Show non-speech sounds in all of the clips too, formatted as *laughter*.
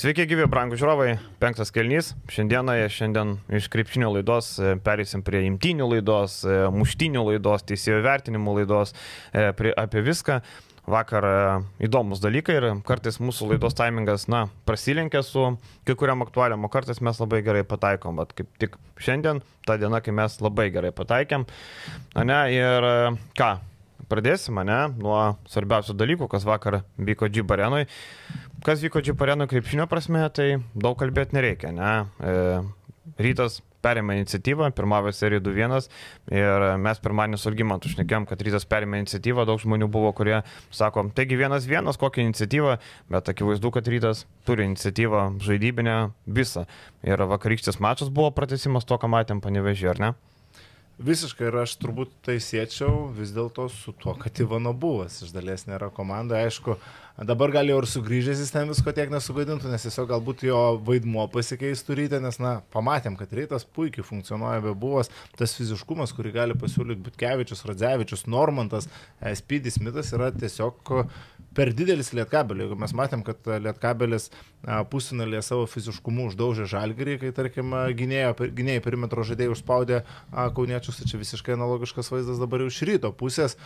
Sveiki, gyvi, brangų žiūrovai. Penktas kelnys. Šiandieną, šiandien iš krepšinio laidos e, perėsim prie imtinių laidos, e, muštinių laidos, teisėjų vertinimų laidos, e, prie, apie viską. Vakar įdomus dalykai ir kartais mūsų laidos taimingas, na, prasilenkia su kai kuriam aktualiam, o kartais mes labai gerai pataikom, bet kaip tik šiandien, ta diena, kai mes labai gerai pataikėm. Ne, ir ką, pradėsim, ne, nuo svarbiausių dalykų, kas vakar vyko Džibarenui kas vyko Džipareno krepšinio prasme, tai daug kalbėti nereikia. Ne? E, rytas perėmė iniciatyvą, pirmavo seriją 2-1 ir mes pirmadienį su Algymantu šnekėjom, kad rytas perėmė iniciatyvą, daug žmonių buvo, kurie sako, taigi 1-1, kokią iniciatyvą, bet akivaizdu, kad rytas turi iniciatyvą žaidybinę visą. Ir vakarykštis mačas buvo pratesimas to, ką matėm panevežį, ar ne? Visiškai ir aš turbūt tai siečiau vis dėlto su tuo, kad Ivano buvas iš dalies nėra komanda. Aišku, Dabar gal jau ir sugrįžęs jis ten visko tiek nesugadintų, nes tiesiog galbūt jo vaidmuo pasikeistų ryte, nes, na, pamatėm, kad rytas puikiai funkcionuoja be buvas, tas fiziškumas, kurį gali pasiūlyti Butkevičius, Radzevičius, Normantas, Spydis Mitas yra tiesiog per didelis lietkabelį. Jeigu mes matėm, kad lietkabelis pusinalėje savo fiziškumu uždaužė žalgerį, kai, tarkim, gynėjo, gynėjai perimetro žaidėjai užspaudė kauniečius, tai čia visiškai analogiškas vaizdas dabar jau iš ryto pusės,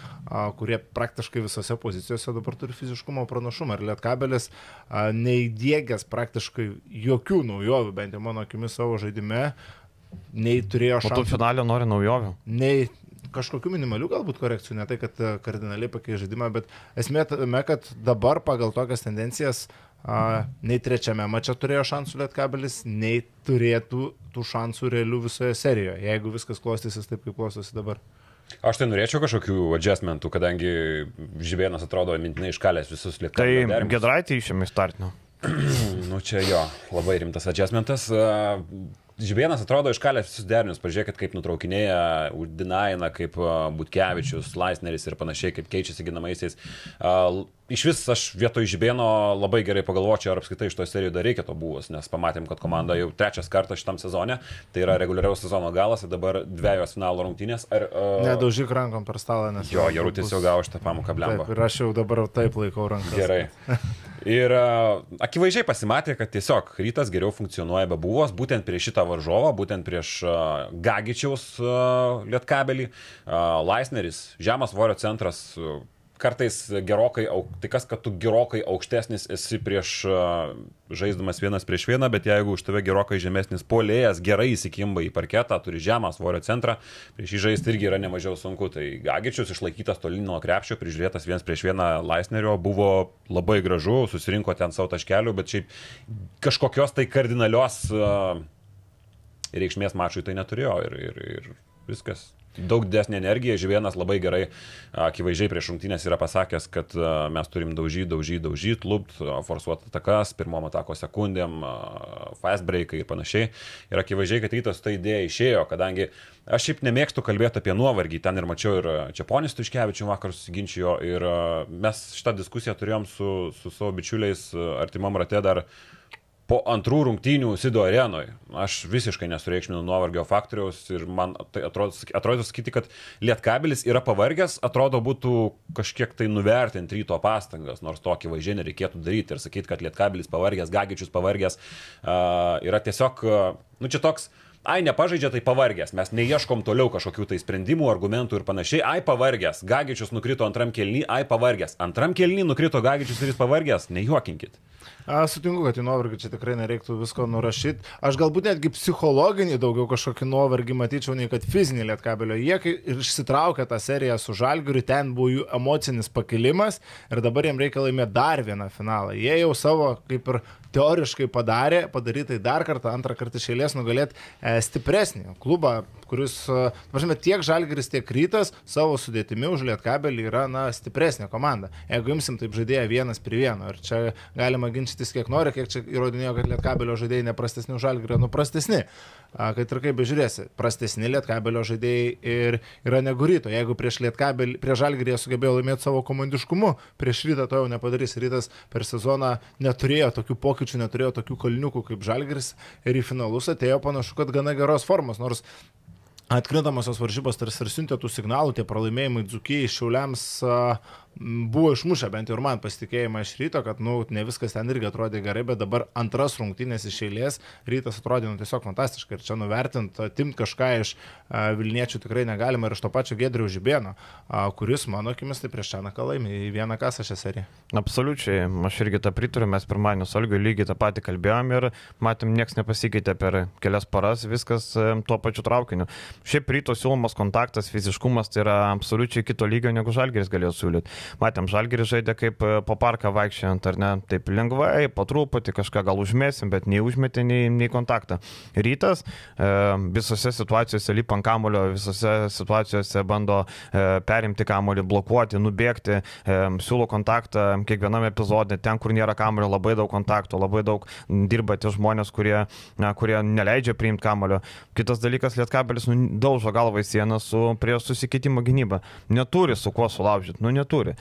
kurie praktiškai visose pozicijose dabar turi fiziškumo pranašumą. Ir lietkabelis neįdėgęs praktiškai jokių naujovių, bent jau mano akimis savo žaidime, nei turėjo šansų. O tu finalio nori naujovių? Nei kažkokių minimalių galbūt korekcijų, ne tai, kad e, kardinaliai pakeis žaidimą, bet esmė tame, kad dabar pagal tokias tendencijas a, nei trečiame mače turėjo šansų Lietkabelis, nei turėtų tų šansų realių visoje serijoje, jeigu viskas klostysis taip, kaip klostosi dabar. Aš tai norėčiau kažkokių adjustmentų, kadangi Žibėnas atrodo mintinai iškalęs visus Lietkabelis. Tai Gedraitį išėmė startinio. nu čia jo, labai rimtas adjustmentas. Žibėnas atrodo iškalęs visus derinius, pažiūrėkit, kaip nutraukinėja Udinaina, kaip Butkevičius, Laisneris ir panašiai, kaip keičiasi ginamaisiais. Iš vis aš vietoj Žibėno labai gerai pagalvočiau, ar apskritai iš to serijų dar reikia to buvus, nes pamatėm, kad komanda jau trečias kartas šitam sezone, tai yra reguliariaus sezono galas ir dabar dviejos finalo rungtynės. Ar, uh, Nedaužyk rankom per stalą, nes... Jo, Jarutis jau gavo šitą pamoką blemą. Ir aš jau dabar taip laikau rankas. Gerai. *laughs* Ir uh, akivaizdžiai pasimatė, kad tiesiog rytas geriau funkcionuoja be buvos, būtent prieš šitą varžovą, būtent prieš uh, Gagičiaus uh, lietkabelį. Laisneris, žemas svorio centras, kartais gerokai, tai kas, kad tu gerokai aukštesnis esi prieš žaiddamas vienas prieš vieną, bet jeigu už tave gerokai žemesnis polėjas gerai įsikimba į parketą, turi žemą svorio centrą, prieš jį žaisti irgi yra nemažiau sunku. Tai Gagičius išlaikytas tolyn nuo krepšio, prižiūrėtas vienas prieš vieną Laisnerio, buvo labai gražu, susirinko ten savo taškelių, bet šiaip kažkokios tai kardinalios reikšmės mačui tai neturėjo ir, ir, ir viskas daug didesnė energija. Živienas labai gerai, akivaizdžiai prieš rungtynės yra pasakęs, kad mes turim daužyti, daužyti, daužyti, lupt, forsuoti atakas, pirmom atako sekundėm, fast breakai ir panašiai. Ir akivaizdžiai, kad rytas ta idėja išėjo, kadangi aš šiaip nemėgstu kalbėti apie nuovargį, ten ir mačiau ir Čiaponis Tuškevičių vakar susiginčijo ir mes šitą diskusiją turėjom su, su savo bičiuliais artimam rate dar po antrų rungtynių Sido arenoje. Aš visiškai nesureikšminu nuovargio faktoriaus ir man tai atrodo, atrodo sakyti, kad Lietkabelis yra pavargęs, atrodo būtų kažkiek tai nuvertinti ryto pastangas, nors tokį važią nereikėtų daryti ir sakyti, kad Lietkabelis pavargęs, Gagičius pavargęs, uh, yra tiesiog, nu čia toks, ai, nepažaidžia, tai pavargęs, mes neieškom toliau kažkokių tai sprendimų, argumentų ir panašiai, ai, pavargęs, Gagičius nukrito antram kelny, ai, pavargęs, antram kelny nukrito Gagičius ir jis pavargęs, nejuokinkit. Aš sutinku, kad į nuovargį čia tikrai nereiktų visko nurašyti. Aš galbūt netgi psichologinį daugiau kažkokį nuovargį matyčiau, nei kad fizinį lietkabelio. Jie išsitraukė tą seriją su Žalgiriu, ten buvo jų emocinis pakilimas ir dabar jiems reikia laimėti dar vieną finalą. Jie jau savo kaip ir teoriškai padarė, padarytai dar kartą, antrą kartą išėlės nugalėti e, stipresnį klubą, kuris, važiuojame, tiek Žalgiris, tiek Rytas savo sudėtimi už Lietkabelį yra, na, stipresnė komanda. Jeigu imsim taip žaidėją vienas prie vieno, ir čia galima ginčytis kiek nori, kiek čia įrodinėjo, kad Lietkabelio žaidėjai neprastesni už Žalgirį, nu prastesni. Kad ir kaip bežiūrėsi, prastesni Lietkabelio žaidėjai ir yra negu Ryto. Jeigu prieš Lietkabelį, prieš Žalgirį jie sugebėjo laimėti savo komandiškumu, prieš Rytą to jau nepadarys. Rytas per sezoną neturėjo tokių pokyčių, neturėjo tokių kalniukų kaip Žalgiris ir į finalus atėjo panašu, kad gana geros formos, nors Atkrintamosios varžybos tarsi ir siuntė tų signalų, tie pralaimėjimai Dzukijai, Šiauliams, m, buvo išmušę bent jau ir man pasitikėjimą iš ryto, kad, nu, ne viskas ten irgi atrodė gerai, bet dabar antras rungtynės iš eilės rytas atrodė, nu, tiesiog fantastiškai. Ir čia nuvertint, atimti kažką iš a, Vilniečių tikrai negalima ir iš to pačio Gedrių Žibėno, a, kuris, mano akimis, tai prieš Čanaką laimė į vieną kasą šią seriją. Absoliučiai, aš irgi tą pritariu, mes pirmadienį su Olgiu lygiai tą patį kalbėjom ir matėm, niekas nepasikeitė per kelias paras, viskas e, tuo pačiu traukiniu. Šiaip ryto siūlomas kontaktas, fiziškumas tai yra absoliučiai kito lygio, negu Žalgeris galėjo siūlyti. Matėm, Žalgeris žaidė kaip e, po parką vaikščiant, ar ne, taip lengvai, po truputį kažką gal užmėsim, bet nei užmetė, nei, nei kontaktą. Rytas e, visose situacijose lipa ant kamulio, visose situacijose bando e, perimti kamulį, blokuoti, nubėgti, e, siūlo kontaktą kiekviename epizode, ten, kur nėra kamulio, labai daug kontaktų, labai daug dirba tie žmonės, kurie, na, kurie neleidžia priimti kamulio. Kitas dalykas, Lietkabelis nu, daužo galvą į sieną su prie susikeitimo gynyba. Neturi su kuo sulaužyti, nu neturi.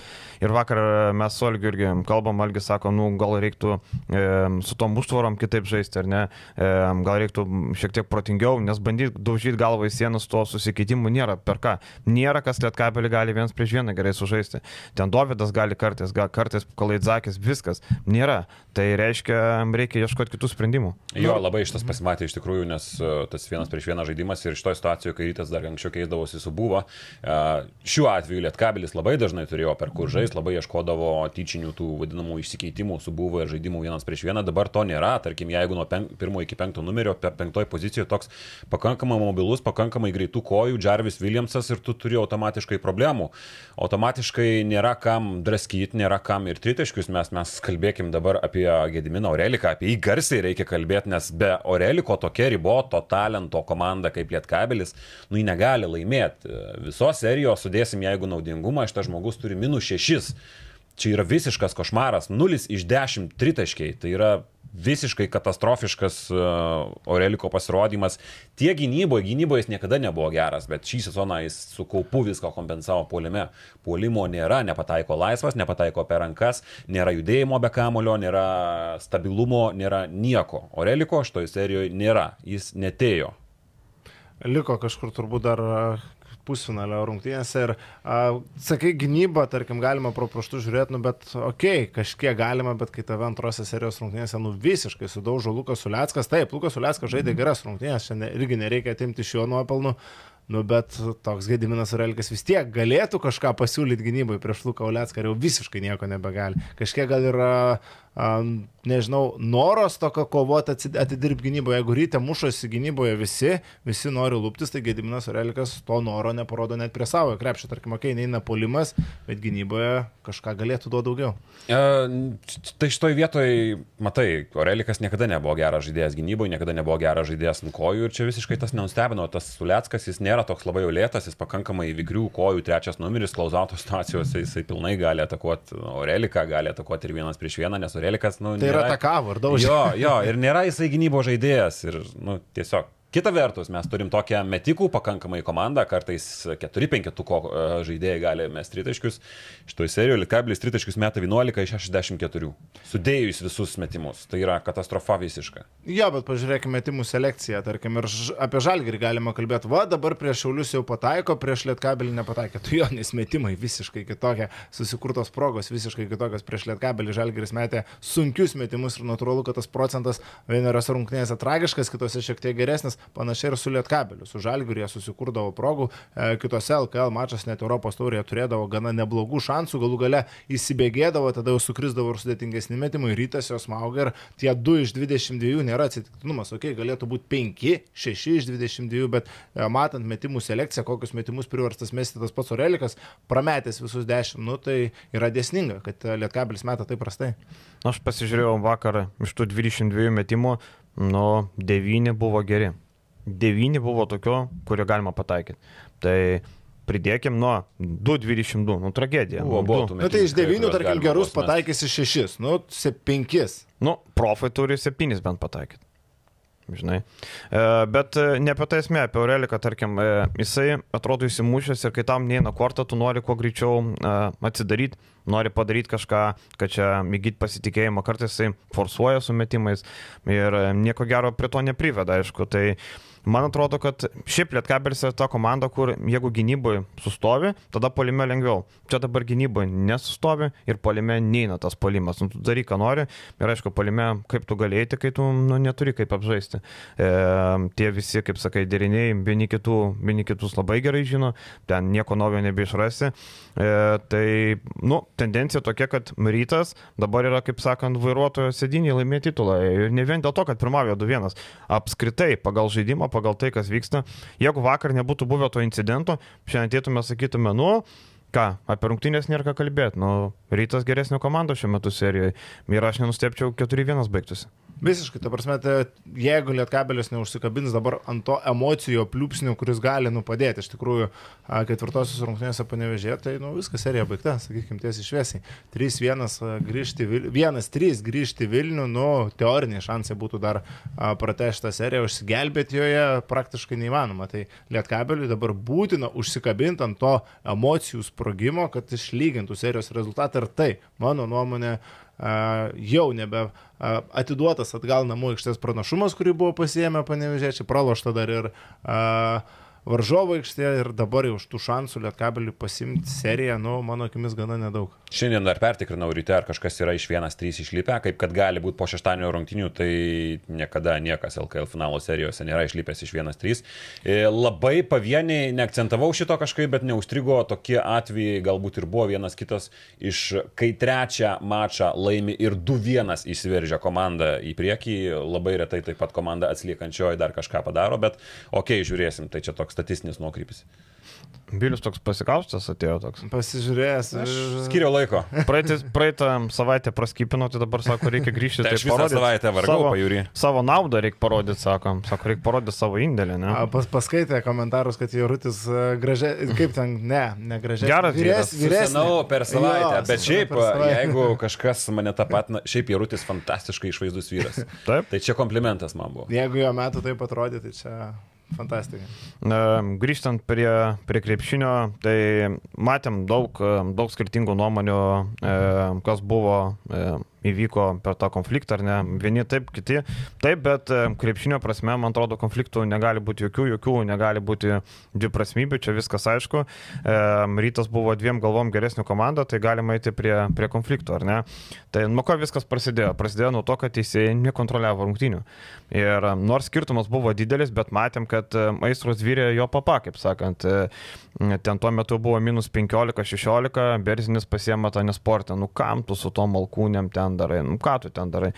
Ir vakar mes su Olgiu irgi kalbam, Olgis sako, nu gal reiktų e, su tom užtvarom kitaip žaisti, ar ne, e, gal reiktų šiek tiek protingiau, nes bandyti daužyti galvą į sieną su tuo susikeitimu nėra per ką. Nėra kas Lietkabelį gali vienas prieš vieną gerai sužaisti. Ten Dovydas gali kartais, gal kartais Kalaidzakis, viskas. Nėra. Tai reiškia, reikia ieškoti kitų sprendimų. Jo, labai iš tas pasimatė iš tikrųjų, nes e, tas vienas prieš vieną žaidimas ir šitoje situacijoje, kai rytas dar anksčiau keisdavosi su buvo, e, šiuo atveju Lietkabelis labai dažnai turėjo per kur žais, labai ieškodavo tyčinių tų vadinamų išsikeitimų su buvo ir žaidimų vienas prieš vieną, dabar to nėra, tarkim, jeigu nuo pen, pirmo iki penkto numerio, pe, penktoje pozicijoje toks pakankamai mobilus, pakankamai greitų kojų, Jarvis Williamsas ir tu turi automatiškai problemų. Automatiškai nėra kam draskyti, nėra kam ir tritaškius, mes, mes kalbėkim dabar apie Gediminą Oreliką, apie jį garsiai reikia kalbėti, nes be Oreliko tokia riboto talento komanda kaip Lietkabelis, nu jį negali laimėti. Visos serijos sudėsim, jeigu naudingumą, šitas žmogus turi minus 6. Čia yra visiškas košmaras, 0 iš 10 tritaškiai, tai yra visiškai katastrofiškas uh, Oreliko pasirodymas. Tiek gynyboje, gynyboje jis niekada nebuvo geras, bet šį sezoną jis su kaupu viską kompensavo puolime. Puolimo nėra, nepataiko laisvas, nepataiko per rankas, nėra judėjimo be kamulio, nėra stabilumo, nėra nieko. Oreliko šitoje serijoje nėra, jis netėjo. Liko kažkur turbūt dar pusfinalio rungtynėse ir, a, sakai, gynyba, tarkim, galima pro praštų žiūrėti, nu, bet, okei, okay, kažkiek galima, bet kai tave antrose serijos rungtynėse, nu, visiškai sudaužo Lukas Uleckas, taip, Lukas Uleckas žaidė geras rungtynės, šiandien irgi nereikia atimti iš jo nuopelnų, Nu, bet toks Gediminas Urelkis vis tiek galėtų kažką pasiūlyti gynybai prieš Luką Ulecką ir jau visiškai nieko nebegali. Kažkiek gal yra, a, nežinau, noros tokio kovoti atidirbti gynyboje. Jeigu ryte mušosi gynyboje visi, visi nori lūptis, tai Gediminas Urelkas to noro neparodo net prie savo krepšio. Tarkim, okay, neina polimas, bet gynyboje kažką galėtų duoti daugiau. E, tai šitoj vietoj, matai, Orelikas niekada nebuvo geras žaidėjas gynyboje, niekada nebuvo geras žaidėjas ant kojų ir čia visiškai tas nenustebino. Tas Suleckas, jis nėra toks labai jau lėtas, jis pakankamai vigrių kojų, trečias numeris, klausauto situacijose jisai pilnai gali atakuoti Oreliką, gali atakuoti ir vienas prieš vieną, nes Orelikas, nu, Tai yra atakavo ir daužė. Jo, jo, ir nėra jisai gynybo žaidėjas ir, nu, tiesiog Kita vertus, mes turim tokią metikų pakankamai komandą, kartais 4-5 tuko e, žaidėjai gali mesti tritaškius. Šitoje serijoje Likablis tritaškius meta 11 iš 64. Sudėjus visus metimus. Tai yra katastrofa visiška. Jo, bet pažiūrėkime metimų selekciją, tarkim, ir apie žalgirį galima kalbėti. Va, dabar prieš šiaulius jau pataiko, prieš lietkabelį nepataikė. Tu jo, nes metimai visiškai kitokie, susikurtos progos visiškai kitokios. Prieš lietkabelį žalgiris metė sunkius metimus ir natūralu, kad tas procentas vienose rungtynėse tragiškas, kitose šiek tiek geresnis. Panašiai ir su lietkabeliu. Su žalgiriu jie susikurdavo progų, e, kitose LKL mačas net Europos taurėje turėdavo gana neblogų šansų, galų gale įsibėgėdavo, tada jau sukrisdavo ir sudėtingesni metimai, rytas jos mauga ir tie 2 iš 22 nėra atsitiktinumas, okei, okay, galėtų būti 5, 6 iš 22, bet e, matant metimų selekciją, kokius metimus priverstas mesti tas pats Orelikas, prametęs visus 10, nu tai yra dėsninga, kad e, lietkabelis meta taip prastai. Aš pasižiūrėjau vakar iš tų 22 metimų, nu 9 buvo geri. 9 buvo tokio, kurio galima pataikyti. Tai pridėkim nuo 2.22, nu tragedija. Buvo, nu, buvo Na tai iš metimų, 9, kuriuos tarkim, gerus buvo sumest. pataikys iš 6, nu 5. Nu, profai turi 7 bent pataikyti. Žinai. E, bet e, ne apie tai esmė, apie Aureliką, tarkim, e, jisai atrodo įsimušęs ir kai tam neina kortą, tu nori kuo greičiau e, atsidaryti, nori padaryti kažką, kad čia įgyti pasitikėjimą, kartais jisai forsuoja su metimais ir e, nieko gero prie to nepriveda, aišku. Tai Man atrodo, kad šiaip Lietkabelis yra ta komanda, kur jeigu gynyboje sustovi, tada polime lengviau. Čia dabar gynyboje nesustovi ir polime neina tas polimas. Nu, tu daryk, ką nori ir aišku, polime kaip tu galėjai, kai tu nu, neturi kaip apžaisti. E, tie visi, kaip sakai, deriniai vieni, kitų, vieni kitus labai gerai žino, ten nieko naujo nebeišrasi. E, tai, nu, tendencija tokia, kad rytas dabar yra, kaip sakant, vairuotojo sėdinį laimė titulą. Ir ne vien dėl to, kad pirmavo 2-1. Apskritai, pagal žaidimą, pagal tai, kas vyksta, jeigu vakar nebūtų buvę to incidento, šiandien atėtume, sakytume, nu, ką, apie rungtynės nėra ką kalbėti. Nu, rytas geresnio komandos šiuo metu serijoje. Ir aš nenustepčiau 4-1 baigtųsi. Visiškai, ta prasme, tai jeigu lietkabelis neužsikabins dabar ant to emocijų pliūpsnių, kuris gali nu padėti, iš tikrųjų, ketvirtosios rungtynėse panevežė, tai nu, viskas serija baigta, sakykime, tiesiai šviesiai. 3-1 grįžti, 1-3 grįžti Vilnių, nu, teoriniai šansai būtų dar pratešti tą seriją, užsigelbėti joje praktiškai neįmanoma. Tai lietkabeliui dabar būtina užsikabinti ant to emocijų sprogimo, kad išlygintų serijos rezultatą ir tai, mano nuomonė, jau nebe atiduotas atgal namų aikštės pranašumas, kurį buvo pasiemę panevežėčiai, pralošta dar ir uh, varžovo aikštėje ir dabar jau už tų šansų lietkabeliui pasimti seriją, nu, mano akimis, gana nedaug. Šiandien dar pertikrinau ryte, ar kažkas yra iš 1-3 išlipę, kaip kad gali būti po šeštadienio rungtinių, tai niekada niekas LKL finalo serijose nėra išlipęs iš 1-3. E, labai pavieniai, neakcentavau šito kažkaip, bet neužstrigo tokie atvejai, galbūt ir buvo vienas kitas iš, kai trečią mačą laimi ir 2-1 įsiveržia komanda į priekį, labai retai taip pat komanda atsliekančioji dar kažką padaro, bet okei, okay, žiūrėsim, tai čia toks toks statistinis nuokrypis. Bilius toks pasikaustas atėjo toks. Pasižiūrėjęs. Aš skiriau laiko. Praeitą, praeitą savaitę praskipino, tai dabar sako, reikia grįžti. tai aš visą savaitę vargau savo, pajūrį. Savo naudą reikia parodyti, sako. Sako, reikia parodyti savo indėlį, ne? A, pas, paskaitė komentarus, kad Jorutis gražiai, kaip ten, ne, ne gražiai. Geras vyres, vyresnis. Žinau, per savaitę. Jo, bet šiaip, savaitę. jeigu kažkas mane tą pat, šiaip Jorutis fantastiškai išvaizdus vyras. Taip. Tai čia komplimentas man buvo. Jeigu jo metu taip atrodė, tai čia... Fantastika. Grįžtant prie, prie krepšinio, tai matėm daug, daug skirtingų nuomonių, e, kas buvo e, įvyko per tą konfliktą, ar ne. Vieni taip, kiti taip, bet e, krepšinio prasme, man atrodo, konfliktų negali būti jokių, jokių, negali būti dviprasmybių, čia viskas aišku. E, rytas buvo dviem galvom geresnė komanda, tai galima eiti prie, prie konfliktų, ar ne. Tai nuo ko viskas prasidėjo? Prasidėjo nuo to, kad teisėjai nekontroliavo rungtynių. Ir e, nors skirtumas buvo didelis, bet matėm, kad aistros vyrė jo papa, kaip sakant. Ten tuo metu buvo minus 15-16, Berzinis pasiema tą nesportą. Nu kam tu su tom malkūnėm ten ten darai, nu ką tu ten darai.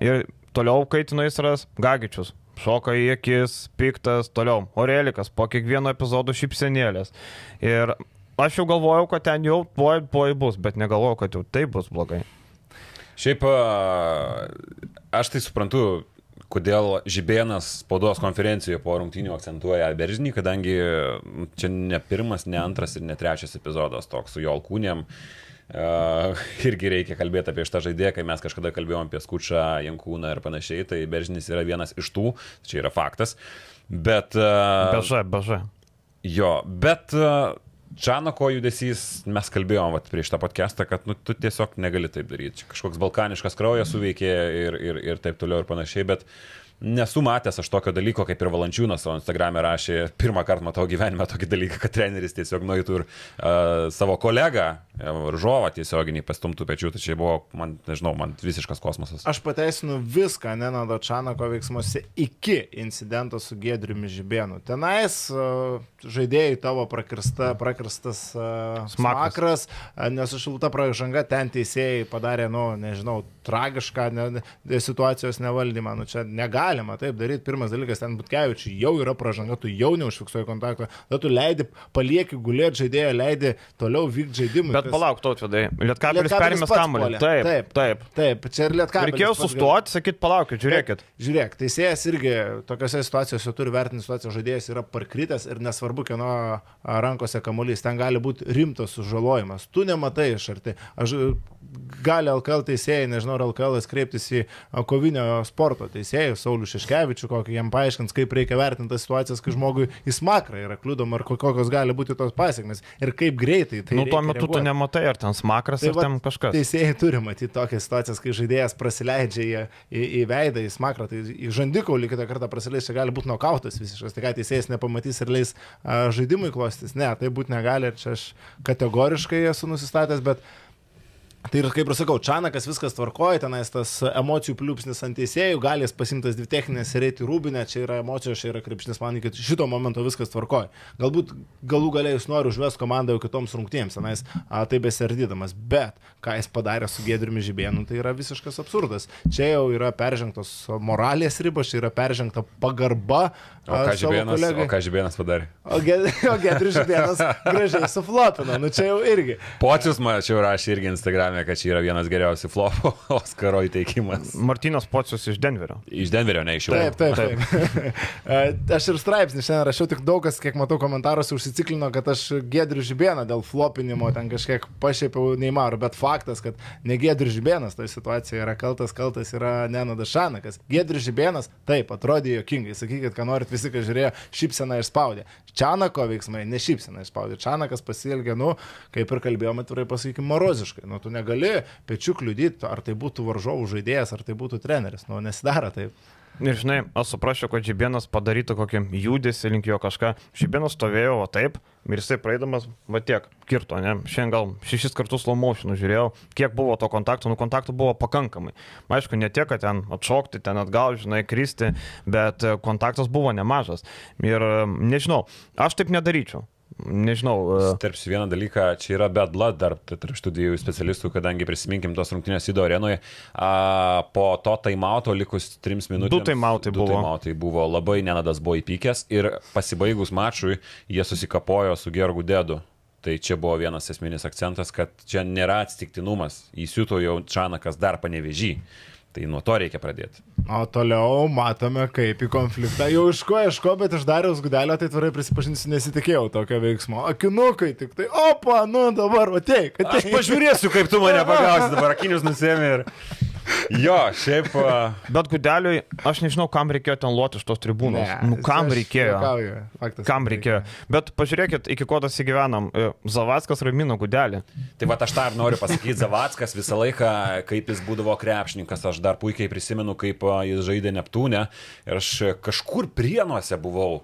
Ir toliau kaitino Isras Gagičius. Šoka į akis, piktas, toliau. Orelikas, po kiekvieno epizodo šipsenėlės. Ir aš jau galvojau, kad ten jau tuoj, tuoj bus, bet negalvojau, kad jau taip bus blogai. Šiaip aš tai suprantu, kodėl Žibėnas spaudos konferencijoje po rungtynių akcentuoja Beržinį, kadangi čia ne pirmas, ne antras ir ne trečias epizodas toks su jo alkūnėm. Uh, Uh, irgi reikia kalbėti apie šitą žaidėją, kai mes kažkada kalbėjom apie Skučą, Jankūną ir panašiai, tai Bežinis yra vienas iš tų, čia yra faktas. Bet... Uh, beža, beža. Jo, bet uh, Čanako judesys, mes kalbėjom vat, prieš tą podcastą, kad nu, tu tiesiog negali taip daryti. Kažkoks balkaniškas kraujas suveikė ir, ir, ir taip toliau ir panašiai, bet nesu matęs aš tokio dalyko, kaip ir Valančiūnas savo Instagram'e rašė, pirmą kartą matau gyvenime tokį dalyką, kad treneris tiesiog nueitų ir uh, savo kolegą, varžovą tiesioginį pastumtų pečių, tai čia buvo, man, nežinau, man visiškas kosmosas. Aš pateisinu viską Nenado Čanako veiksmuose iki incidento su Gedriumi Žibėnu. Tenais uh, žaidėjai tavo prakirsta, prakirstas uh, smakras, uh, nesušilta pražanga, ten teisėjai padarė, nu, nežinau, tragišką ne, ne, situacijos nevaldymą. Nu, čia negalima taip daryti. Pirmas dalykas, ten Butkevičiui jau yra pražanga, tu jau neužfiksuoji kontaktą, tada tu leidi, palieki gulėti žaidėją, leidi toliau vykti žaidimui. Bet kas... palauk, tautvedai, Lietkabelis perėmė kamuolį. Taip, taip, taip. Taip, čia ir Lietkabelis. Reikėjo sustoti, sakyti, palaukit, žiūrėkit. Bet, žiūrėk, teisėjas irgi tokiose situacijose turi vertinti situaciją, žaidėjas yra parkritęs ir nesvarbu, kieno rankose kamuolys, ten gali būti rimtas sužalojimas. Tu nematai iš arti. Aš gali LKL teisėjai, nežinau, ar LKL kreiptis į kovinio sporto teisėjus, Saulis Sauliu Šeškevičiu, kokį jam paaiškins, kaip reikia vertinti tas situacijas, kai žmogui į smakrą yra kliūdoma ir kokios gali būti tos pasiekmes ir kaip greitai tai Nu, tuo metu tu reaguoti. Nematai, ar ten smakras, Tai ar vat ten kažkas. Teisėjai turi matyti tokias situacijas, kai žaidėjas prasileidžia į, į, į veidą, į smakrą, tai į žandikaulį kitą kartą prasileis, čia gali būti nokautas visiškas, tai ką teisėjas nepamatys ir leis a, žaidimui klostis. Ne, tai būti negali ir čia aš kategoriškai esu nusistatęs, bet Tai ir kaip ir sakau, Čanakas viskas tvarkoja, tenais tas emocijų pliūpsnis ant teisėjų, gali jis pasimtas dvi techninės ir eiti rūbinę, čia yra emocijos, čia yra krepšinis, man iki šito momento viskas tvarkoja. Galbūt galų galiai jis nori užves komandą jau kitoms rungtynėms, tenais tai besardydamas, bet ką jis padarė su Gedriumi Žibėnu, tai yra visiškas absurdas. Čia jau yra peržengtos moralės ribos, čia yra peržengta pagarba. O ką Žibėnas, o ką Žibėnas padarė? O, Ge- *laughs* o Gedrius Žibėnas gražiai suflopino, nu čia jau irgi. Pocius mačiau rašė irgi Instagram'e, kad čia yra vienas geriausių flopų *laughs* Oskaro įteikimas. Martinas Pocius iš Denverio. Iš Denverio, ne iš Šiaurės. Taip, taip, taip. *laughs* E, aš ir straipsnį šiandien rašiau, tik daug kas, kiek matau komentaruose, užsiciklino, kad aš Gedrių Žibėną dėl flopinimo ten kažkiek pašėpiau Neimarų, bet faktas, kad ne Gedrių Žibėnas toje situacijoje yra kaltas, kaltas yra Nenadas Šanakas. Gedrių Žibėnas, taip, atrodė jokingai, sakykit, ką norit, visi, kas žiūrėjo, šypseną išspaudė. Čanako veiksmai ne šypseną išspaudė. Čanakas pasielgė, nu, kaip ir kalbėjome, atvirai pasakykime, moroziškai. Nu, tu negali pečių kliudyti, ar tai būtų varžovų žaidėjas, ar tai būtų treneris. Nu, nesidaro taip. Ir žinai, aš suprasčiau, kad Žibėnas padarytų kokį judesį link jo kažką. Žibėnas stovėjo, o taip, ir jisai praeidamas, va tiek, kirto, ne? Šiandien gal šešis kartus slow motion žiūrėjau, kiek buvo to kontakto, nu kontaktų buvo pakankamai. Aišku, ne tiek, kad ten atšokti, ten atgal, žinai, kristi, bet kontaktas buvo nemažas. Ir nežinau, aš taip nedaryčiau. Nežinau, e, Tarpsiu vieną dalyką, čia yra bad blood dar tarp šitų dviejų specialistų, kadangi prisiminkim tos rungtynės įdo arenoje. A, po to taimauto likus trims minutėms. Du taimautai du buvo. taimautai buvo. Labai nenadas buvo įpykęs ir pasibaigus mačui jie susikapojo su Gergu Dedu. Tai čia buvo vienas esminis akcentas, kad čia nėra atsitiktinumas. Įsiuto jau Čanakas dar panevežį. Tai nuo to reikia pradėti. O toliau matome, kaip į konfliktą jau iško, iško, bet iš Dariaus gudelio, tai tvarai prisipažinsiu, nesitikėjau tokio veiksmo. Akinukai tik tai, opa, nu dabar, ateik, Aš ateik. pažiūrėsiu, kaip tu mane *laughs* pagausi, dabar akinius nusėmė ir... Jo, šiaip... *laughs* bet gudeliui, aš nežinau, kam reikėjo ten loti iš tos tribūnos. Ne, nu, kam čia aš reikėjo? juokauju, faktas, Kam reikėjo? Bet pažiūrėkit, iki ko tas įgyvenam. E, Zavackas ramino gudelį. Tai va aš tą ir noriu pasakyti, Zavackas visą laiką, kaip jis būdavo krepšininkas, aš dar puikiai prisimenu, kaip jis žaidė Neptūne ir aš kažkur prienuose buvau.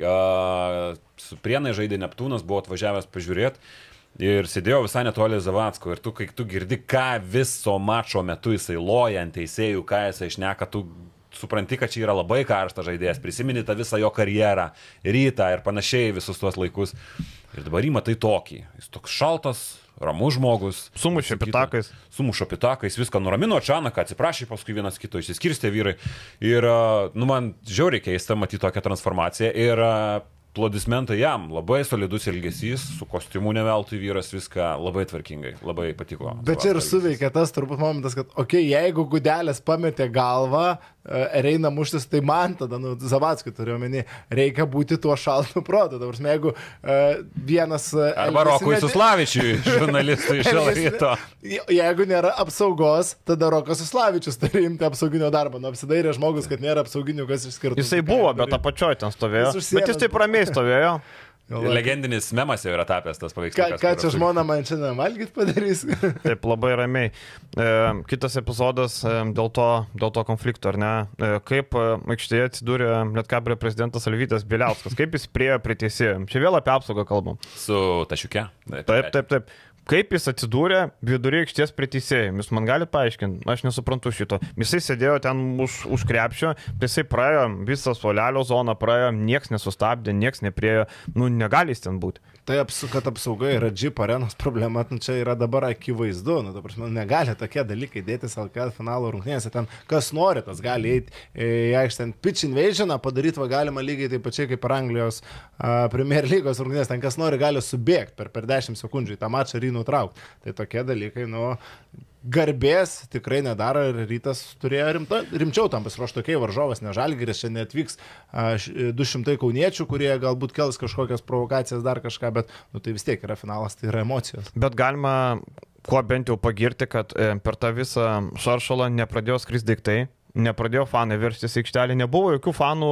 A, Su prienai žaidė Neptūnas, buvau atvažiavęs pažiūrėti. Ir sėdėjau visai netoli Zavatsko ir tu, kai tu girdi, ką viso mačo metu jisai loja ant teisėjų, ką jisai išneka, tu supranti, kad čia yra labai karštas žaidėjas, prisimeni tą visą jo karjerą, rytą ir panašiai visus tuos laikus. Ir dabar jį matai tokį. Jis toks šaltas, ramus žmogus. Sumušė pitakais. Sumušo pitakais, viską nuramino Čanaką, atsiprašė, paskui vienas kito išsiskirstė vyrai. Ir, nu, man žiauriai keista matyti tokią transformaciją. Ir a, Plodismentai jam, labai solidus elgesys, su kostiumu neveltui vyras viską labai tvarkingai, labai patiko. Bet čia ir suveikia tas turbūt momentas, kad, okei, okay, jeigu gudelis pametė galvą, e, ir eina muštis, tai man tada, nu, Zavatskį turiu omeny, reikia būti tuo šaltu protu. Dabar, jeigu uh, vienas... e, Arba Rokui neti- Suslavičiui, *laughs* žurnalistui iš. Je- Jeigu nėra apsaugos, tada Rokas Suslavičius turi imti apsauginio darbą. Nu, apsidairė žmogus, kad nėra apsauginių, kas išskirtų. Jisai buvo, bet apačioje ten stovėjo. Jis Bet jis taip ramiai stovėjo. *laughs* Legendinis memas jau yra tapęs tas Ką, paveikslas. ką čia žmona man šiandien valgyt padarys? *laughs* Taip labai ramiai. E, kitas epizodas e, dėl, to, dėl to konflikto, ar ne? E, kaip e, aikštėje atsidūrė Lietkabrio prezidentas Alvytas Biliauskas. Kaip jis priejo prie teisėjų. Čia vėl apie apsaugą kalbam. Su tašiuke. Taip, taip, taip. Kaip jis atsidūrė vidury aikštės prie teisėjų? Jūs man galite paaiškinti, aš nesuprantu šito. Jisai sėdėjo ten už, už krepšio, jisai praėjo visą suolelio zoną, praėjo, nieks nesustabdė, nieks nepriejo, nu negali jis ten būti. Tai, apsu, kad apsauga yra Jeep arenos *laughs* problema, nu, čia yra dabar akivaizdu. Nu, dabar, nu, negali tokie dalykai dėtis LKL finalo rungtynėse. Ten kas nori, tas gali eiti į aikštę. Ten pitch invasioną padaryti va, galima lygiai taip pačiai kaip ir Anglijos uh, Premier lygos rungtynės. Ten kas nori, gali subėgti per, per 10 sekundžių į tą mačą ir jį nutraukti. Tai tokie dalykai, nu, garbės tikrai nedaro ir rytas turėjo rimta, rimčiau tam pasiruošti tokiai varžovas, ne žalgeris, čia netvyks a, š- 200 kauniečių, kurie galbūt kels kažkokias provokacijas, dar kažką, bet nu, tai vis tiek yra finalas, tai yra emocijos. Bet galima kuo bent jau pagirti, kad e, per tą visą šaršalą nepradėjo skristi daiktai. nepradėjo fanai verstis į aikštelę, nebuvo jokių fanų,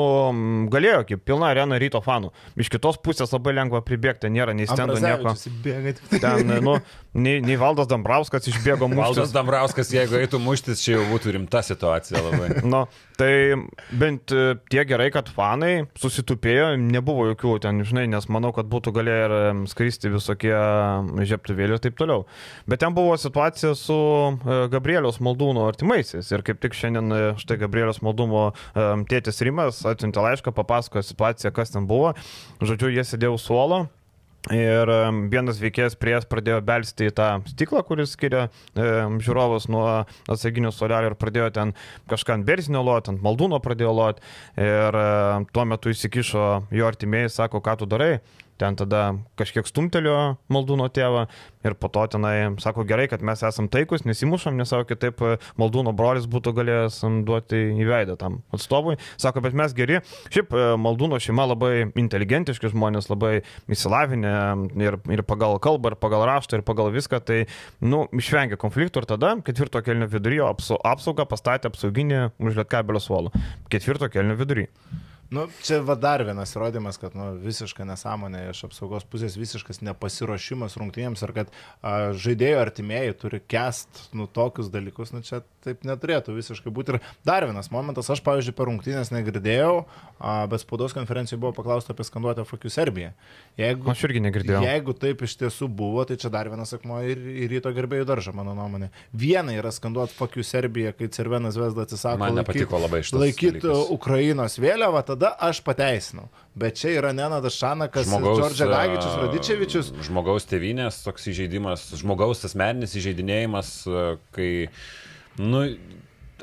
galėjo, kaip pilna arena ryto fanų. Iš kitos pusės labai lengva pribėgti, nėra nei stendo nieko. Tik- Ten, nu, nei, nei Valdas Dambrauskas išbėgo Valdas mūsų. Dambrauskas, jeigu eitų muštis, čia jau būtų rimta situacija labai. *laughs* Nu, tai bent e, tie gerai, kad fanai susitupėjo, nebuvo jokių ten, žinai, nes manau, kad būtų galėję ir skristi visokie žeptuvėliai ir taip toliau. Bet ten buvo situacija su e, Gabrieliaus Maldūno artimaisiais ir kaip tik šiandien e, štai Gabrieliaus Maldūno tėtis Rimas atsiuntė laišką, papasakojo situaciją, kas ten buvo. Žodžiu, jie sėdėjo suolo. Ir vienas veikėjas pries pradėjo belsti į tą stiklą, kuris skiria e, žiūrovus nuo atsarginių solelio ir pradėjo ten kažką ant berzinio lot, ant maldūno pradėjo lot. Ir e, tuo metu įsikišo jo artimieji, sako, ką tu darai. Ten tada kažkiek stumtelio maldūno tėvą ir po to tenai sako gerai, kad mes esam taikus, nesimušam, nes savo kitaip e, maldūno brolis būtų galėjęs duoti į veidą tam atstovui. Sako, bet mes geri. Šiaip e, maldūno šeima labai inteligentiški žmonės, labai įsilavinę ir, ir pagal kalbą, ir pagal raštą, ir pagal viską. Tai, nu, išvengė konfliktų ir tada ketvirto kelnio viduryje apsaugą pastatė apsauginį už lietkabelio suolą. Ketvirto kelnio viduryje. Nu, čia va dar vienas įrodymas, kad nu, visiška nesąmonė iš apsaugos pusės, visiškas nepasiruošimas rungtynėms ir kad a, žaidėjo artimieji turi kest nu, tokius dalykus, nu čia taip neturėtų visiškai būti. Ir dar vienas momentas, aš pavyzdžiui per rungtynės negirdėjau, a, bet spaudos konferencijoje buvo paklausta apie skanduotę Fakių Serbiją. Jeigu, Aš irgi negirdėjau. Jeigu taip iš tiesų buvo, tai čia dar vienas akmuo ir, ir ryto gerbėjų daržą, mano nuomonė. Viena yra skanduoti Fakių Serbiją, kai Cervenas Vesda atsisako Man laikyt- nepatiko labai šitas laikyti dalykas. Ukrainos vėliavą, tada aš pateisinau. Bet čia yra Nenadas Šanakas, Džordžia Gagičius, Radičevičius. a, Žmogaus tevinės toks įžeidimas, žmogaus asmeninis įžeidinėjimas, a, kai, nu,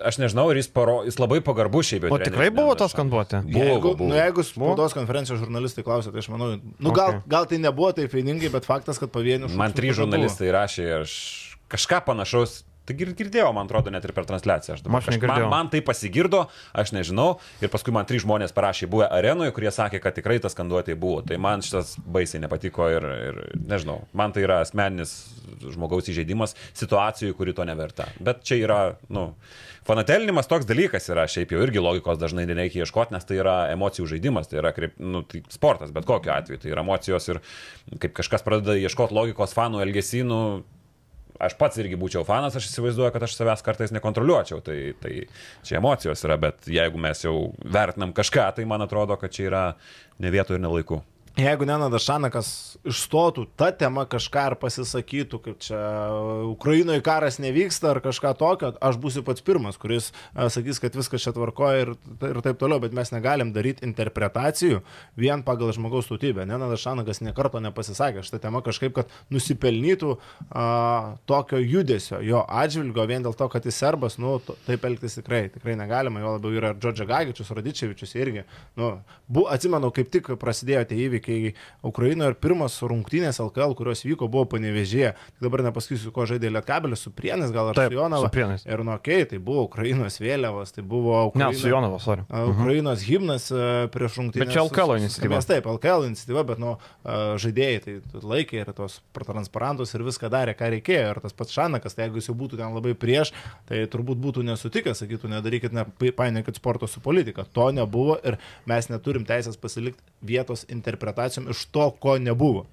aš nežinau, ar jis, paro, jis labai pagarbus šiaip. O tikrai buvo tas skanduotė? Buvo, Jeigu, buvo. nu, jeigu spaudos konferencijos žurnalistai klausė, tai aš manau, nu, gal, Okay. gal tai nebuvo taip vieningai, bet faktas, kad pavienių Man šūksnių trys tada buvo. žurnalistai rašė, aš kažką panašaus. Tai gir- girdėjau, man atrodo, net ir per transliaciją. Aš dabar Aš man, man tai pasigirdo, aš nežinau. Ir paskui man trys žmonės parašė, buvę arenoje, kurie sakė, kad tikrai tas skanduotė buvo. Tai man šitas baisiai nepatiko ir, ir nežinau. Man tai yra asmeninis žmogaus įžeidimas situacijų, kuri to neverta. Bet čia yra, nu, fanatelinimas toks dalykas yra, šiaip jau irgi logikos dažnai nereikia ieškoti, nes tai yra emocijų žaidimas, tai yra kaip, nu, tai sportas, bet kokiu atveju. Tai yra emocijos ir kaip kažkas pradeda ieškoti logikos fanų elgesinų, aš pats irgi būčiau fanas, aš įsivaizduoju, kad aš savęs kartais nekontroliuočiau, tai, tai čia emocijos yra, bet jeigu mes jau vertinam kažką, tai man atrodo, kad čia yra ne vietų ir ne laikų. Jeigu Nenadas Šanakas išstotų tą temą kažką ar pasisakytų, kaip čia Ukrainoje karas nevyksta ar kažką tokio, aš būsiu pats pirmas, kuris a, sakys, kad viskas čia tvarkoja ir, ir taip toliau, bet mes negalim daryti interpretacijų vien pagal žmogaus tautybę. Nenadas Šanakas niekarto nepasisakė šitą temą kažkaip, kad nusipelnytų a, tokio judesio jo atžvilgio vien dėl to, kad jis serbas, nu, taip elgtis tikrai, tikrai negalima, jo labiau yra ir Džordžia Gagičius, Radičevičius irgi. Nu, bu, atsimenu, kaip tik prasidėjo tie įvykiai Ukrainoje ir pirmas rungtynės LKL, kurios vyko, buvo panevežėje. Dabar nepasakysiu, ko žaidė Lietkabelis, su Prienis, gal ar Taip, su Jonava. su Prienais. Ir nu, okei, okay, tai buvo Ukrainos vėliavos, tai buvo Ne, Ukraina, su Jonava, sorry. a, Ukrainos himnas a, prieš rungtynės. Bet čia LKL iniciatyva. Taip, LKL iniciatyva, bet nu, a, žaidėjai tai laikė ir tos transparantus ir viską darė, ką reikėjo. Ir tas pats Šanakas, tai jeigu jis jau būtų ten labai prieš, tai turbūt būtų nesutikęs, sakytų, nedarykit, nepainiokit sporto su politika. To nebuvo ir mes neturim teisės pasilikti vietos interpretacijom iš to, ko nebuvo.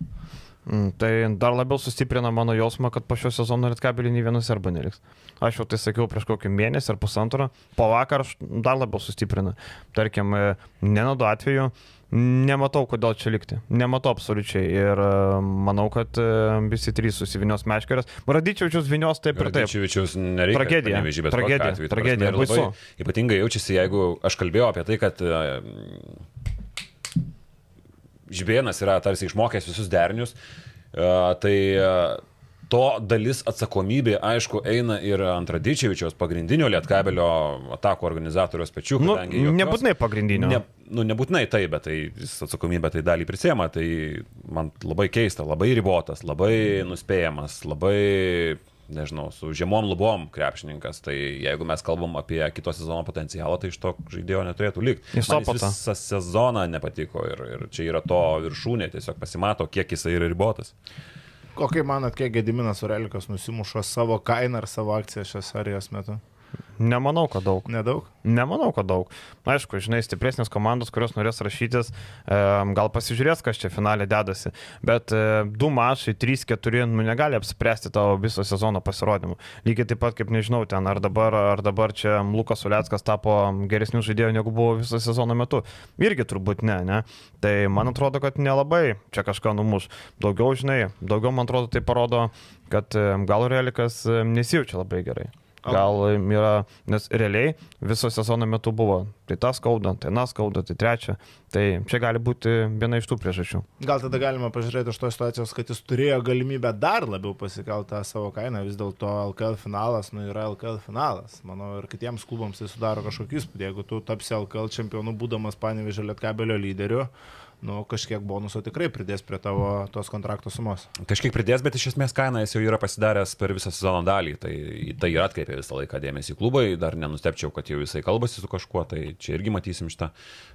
Mm, Tai dar labiau sustiprina mano jausmą, kad po šio sezono Lietkabelį nei vienas arba neliks. Aš jau tai sakiau prieš kokį mėnesį ar pusantrą, po vakar aš dar labiau sustiprina. Tarkim, e, nenadu atveju, nematau, kodėl čia likti. Nematau absoliučiai. Ir e, manau, kad e, visi trys susivinios meškerės. Radičiaučius vinios taip ir taip. Radičevičius nereikia. Tragedija, Panevėžy, bet tragedija, atveju, tragedija, prasme, labai. Ypatingai jaučiasi, jeigu aš kalbėjau apie tai, kad Žibėnas yra tarsi išmokęs visus derinius, e, tai e, to dalis atsakomybė, aišku, eina ir ant Radičevičiaus pagrindinio lietkabelio atakų organizatoriaus pečių. Nu, jokios- nebūtinai pagrindinio. Ne, nu, nebūtinai tai, bet tai jis atsakomybę tai dalį prisėma, tai man labai keista, labai ribotas, labai nuspėjamas, labai, nežinau, su žemom lubom krepšininkas. Tai jeigu mes kalbam apie kito sezono potencialą, tai iš to žaidėjo neturėtų likti. Jis visą sezoną nepatiko ir, ir čia yra to viršūnė, tiesiog pasimato, kiek jisai yra ribotas. O kaip manat, kiek Gediminas Urelikas nusimušo savo kainą ar savo akciją šios serijos metu? Nemanau, kad daug. Nedaug. Nemanau, kad daug. Aišku, žinai, stipresnės komandos, kurios norės rašytis, gal pasižiūrės, kas čia finalė dedasi. Bet e, du trys, keturi, nu negali apspręsti tavo viso sezono pasirodymų. Lygiai taip pat, kaip nežinau, ten ar dabar, ar dabar čia Lukas Uleckas tapo geresnių žaidėjų, negu buvo viso sezono metu. Irgi turbūt ne, ne. Tai man atrodo, kad nelabai čia kažką numuš. Daugiau, žinai, daugiau man atrodo tai parodo, kad gal Relikas nesijaučia labai gerai. Gal yra, nes realiai viso sezono metu buvo. Tai tas skauda, tai nas skauda, tai trečia. Tai čia gali būti viena iš tų priežasčių. Gal tada galima pažiūrėti iš tos situacijos, kad jis turėjo galimybę dar labiau pasikelti tą savo kainą. Vis dėlto LKL finalas, nu yra LKL finalas. Manau, ir kitiems klubams tai sudaro kažkokį įspūdį. Jeigu tu tapsi LKL čempionu, būdamas Panevižė Lietkabelio lyderiu, nu, kažkiek bonuso tikrai pridės prie tavo tos kontrakto sumos. Kažkiek pridės, bet iš esmės kainą jis jau yra pasidaręs per visą sezono dalį. Tai, tai ir atkreipė visą laiką dėmesį klubai, dar nenustepčiau, kad jau jisai kalbasi su kažkuo, tai čia irgi matysim šitą.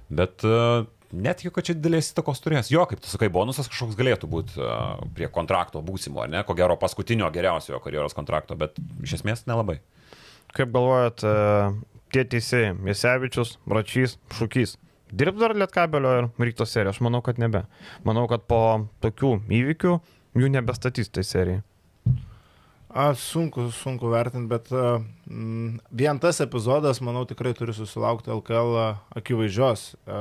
Bet uh, net jau, kad čia didelės įtakos turės. Jo, kaip tu sakai, bonusas kažkoks galėtų būti uh, prie kontrakto būsimo, ar ne? Ko gero paskutinio geriausiojo karjeros kontrakto, bet iš esmės nelabai. Kaip galvojat, uh, tie teisėjai, Jesevičius, Račys, Šūkys, dirbs dar Lietkabelio ir Rykto seriją? Aš manau, kad nebe. Manau, kad po tokių įvykių jų nebestatys tai serijai. A, sunku, sunku vertinti, bet a, mm, vien tas epizodas, manau, tikrai turi susilaukti LKL akivaizdžios a,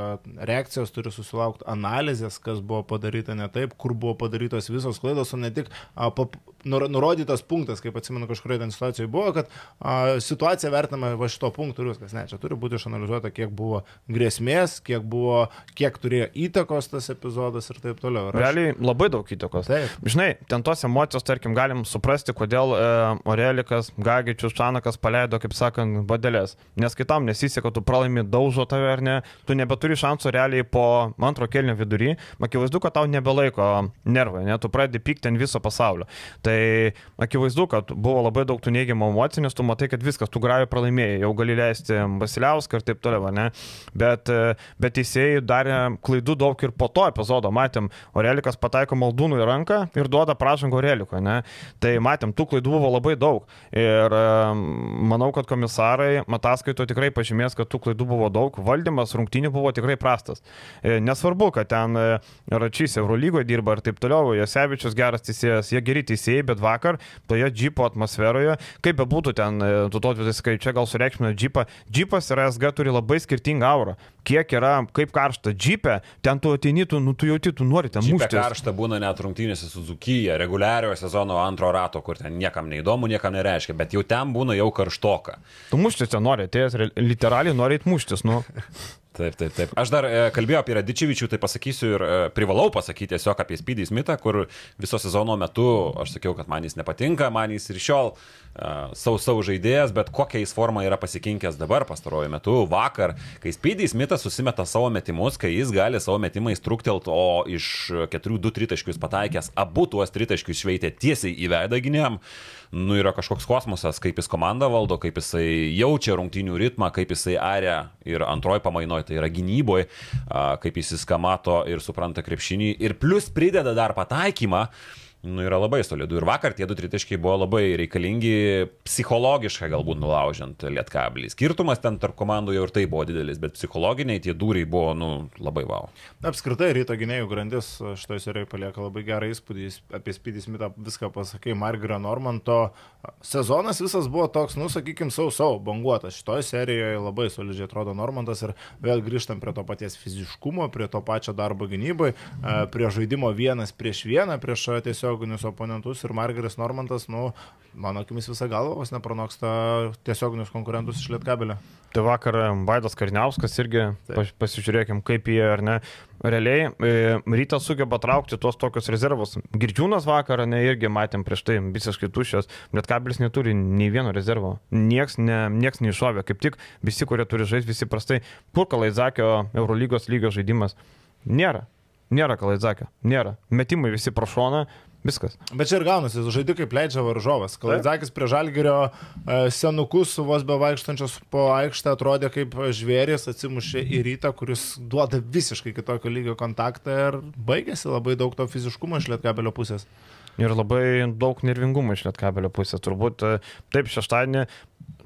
reakcijos, turi susilaukti analizės, kas buvo padaryta ne taip, kur buvo padarytos visos klaidos, o ne tik a, pap, nur, nurodytas punktas, kaip atsimenu, kažkurioje ten situacijoje buvo, kad a, situacija vertinama va šito punktų ir viskas. Ne, čia turi būti išanalizuota, kiek buvo grėsmės, kiek, buvo, kiek turėjo įtakos tas epizodas ir taip toliau. Aš- Realiai labai daug įtakos. Taip. Žinai, ten tos emocijos, tarkim, galim suprasti, kodėl e, Orelikas, Gagičius, Čanakas paleido, kaip sakant, badelės. Nes kitam nesiseka, tu pralaimi daužo tave ar ne, tu nebeturi šansų realiai po antro kelnio vidury, akivaizdu, kad tau nebelaiko nervai, ne, tu pradedi pykti ant viso pasaulio. Tai akivaizdu, kad buvo labai daug tų neigiamų emocijų, nes tu matai, kad viskas, tu gravai pralaimėjai, jau gali leisti Vasiliauską ir taip toliau, ne. Bet, e, bet teisėjai darė klaidų daug ir po to epizodo, matėm, Orelikas pataiko maldūnų į ranką ir duoda pražangą Orelikui, ne. Tai matėm, tų klaidų buvo labai daug. Ir manau, kad komisarai ataskaito tikrai pažymės, kad tų klaidų buvo daug, valdymas rungtynių buvo tikrai prastas. E, Nesvarbu, kad ten e, Račys Eurolygoje dirba ir taip toliau, Josevičius geras teisėjas, jie geri teisėjai, bet vakar toje džipo atmosferoje, kaip be būtų ten, e, tu to viskai čia gal sureikšmino džipą, džipas ir SG turi labai skirtingą aurą. Kiek yra, kaip karšta džipė, ten tu ateini, tu, nu, tu jauti, tu nori ten Čia mušti. karšta būna net rungtynėse su Zukyje, reguliariojo sezono antro rato, kur ten niekam neįdomu, niekam nereiškia, bet jau ten būna jau karštoka. Tu muštis ten nori, atėjęs, literaliai nori muštis, nu. *laughs* Taip, taip, taip. Aš dar e, kalbėjau apie Radičevičių, tai pasakysiu ir e, privalau pasakyti tiesiog apie Speedy Smithą, kur viso sezono metu aš sakiau, kad man jis nepatinka, man jis ir šiol e, savo savo žaidėjas, bet kokią jis formą yra pasikinkęs dabar pastaruoju metu, vakar, kai Speedy Smithas susimeta savo metimus, kai jis gali savo metimais truktelt, o iš keturių du tritaškius pataikęs, abu tuos tritaškius šveitė tiesiai į veidą gynėjam nu, yra kažkoks kosmosas, kaip jis komandą valdo, kaip jisai jaučia rungtynių ritmą, kaip jisai aria ir antroji pamainoje, tai yra gynyboje, kaip jis viską mato ir supranta krepšinį ir plus prideda dar pataikymą. Nu, yra labai solidu. Ir vakar tie du tritaškiai buvo labai reikalingi psichologiškai galbūt nulaužiant lietkablį. Skirtumas ten tarp komandų jau ir tai buvo didelis, bet psichologiniai tie dūriai buvo, nu, labai wow. Apskritai, ryto gynėjų grandis šitoje serijoje palieka labai gerą įspūdį apie Speedy Smithą, viską pasakai, Margerio Normanto. Sezonas visas buvo toks, nu, sakykime, sau-sau, banguotas. Šitoje serijoje labai solidžiai atrodo Normantas ir vėl grįžtam prie to paties fiziškumo, prie to pačio darbo gynybai, e, prie žaidimo vienas prieš vieną, prieš e, tiesioginius oponentus ir Margeris Normantas, nu, mano akimis visą galvą vos nepranoksta tiesioginius konkurentus iš Lietkabelio. Tai vakar Vaidas Karniauskas irgi, pas, pasižiūrėkim, kaip jie ar ne. Realiai e, rytas sugeba traukti tuos tokius rezervus. Girdžiūnas vakar, ne, irgi matėm prieš tai visiškai tuščias, bet kabelis neturi nei vieno rezervo. Niekas, ne, nieks neiššovė, kaip tik visi, kurie turi žaisti, visi prastai. Kur Kalaidzakio Eurolygos lygio žaidimas? Nėra. Nėra Kalaidzakio. Nėra. Metimai visi pro šoną. Viskas. Bet čia ir gaunasi, žaidži kaip leidžia varžovas. Kalaidzakis prie žalgerio e, senukus vos bevaikštančios po aikštę atrodė kaip žvėris, atsimušė į rytą, kuris duoda visiškai kitokio lygio kontaktą ir baigėsi labai daug to fiziškumo iš lietkabelio pusės. Ir labai daug nervingumo iš Lietkabelio pusės. Turbūt e, taip šeštadienį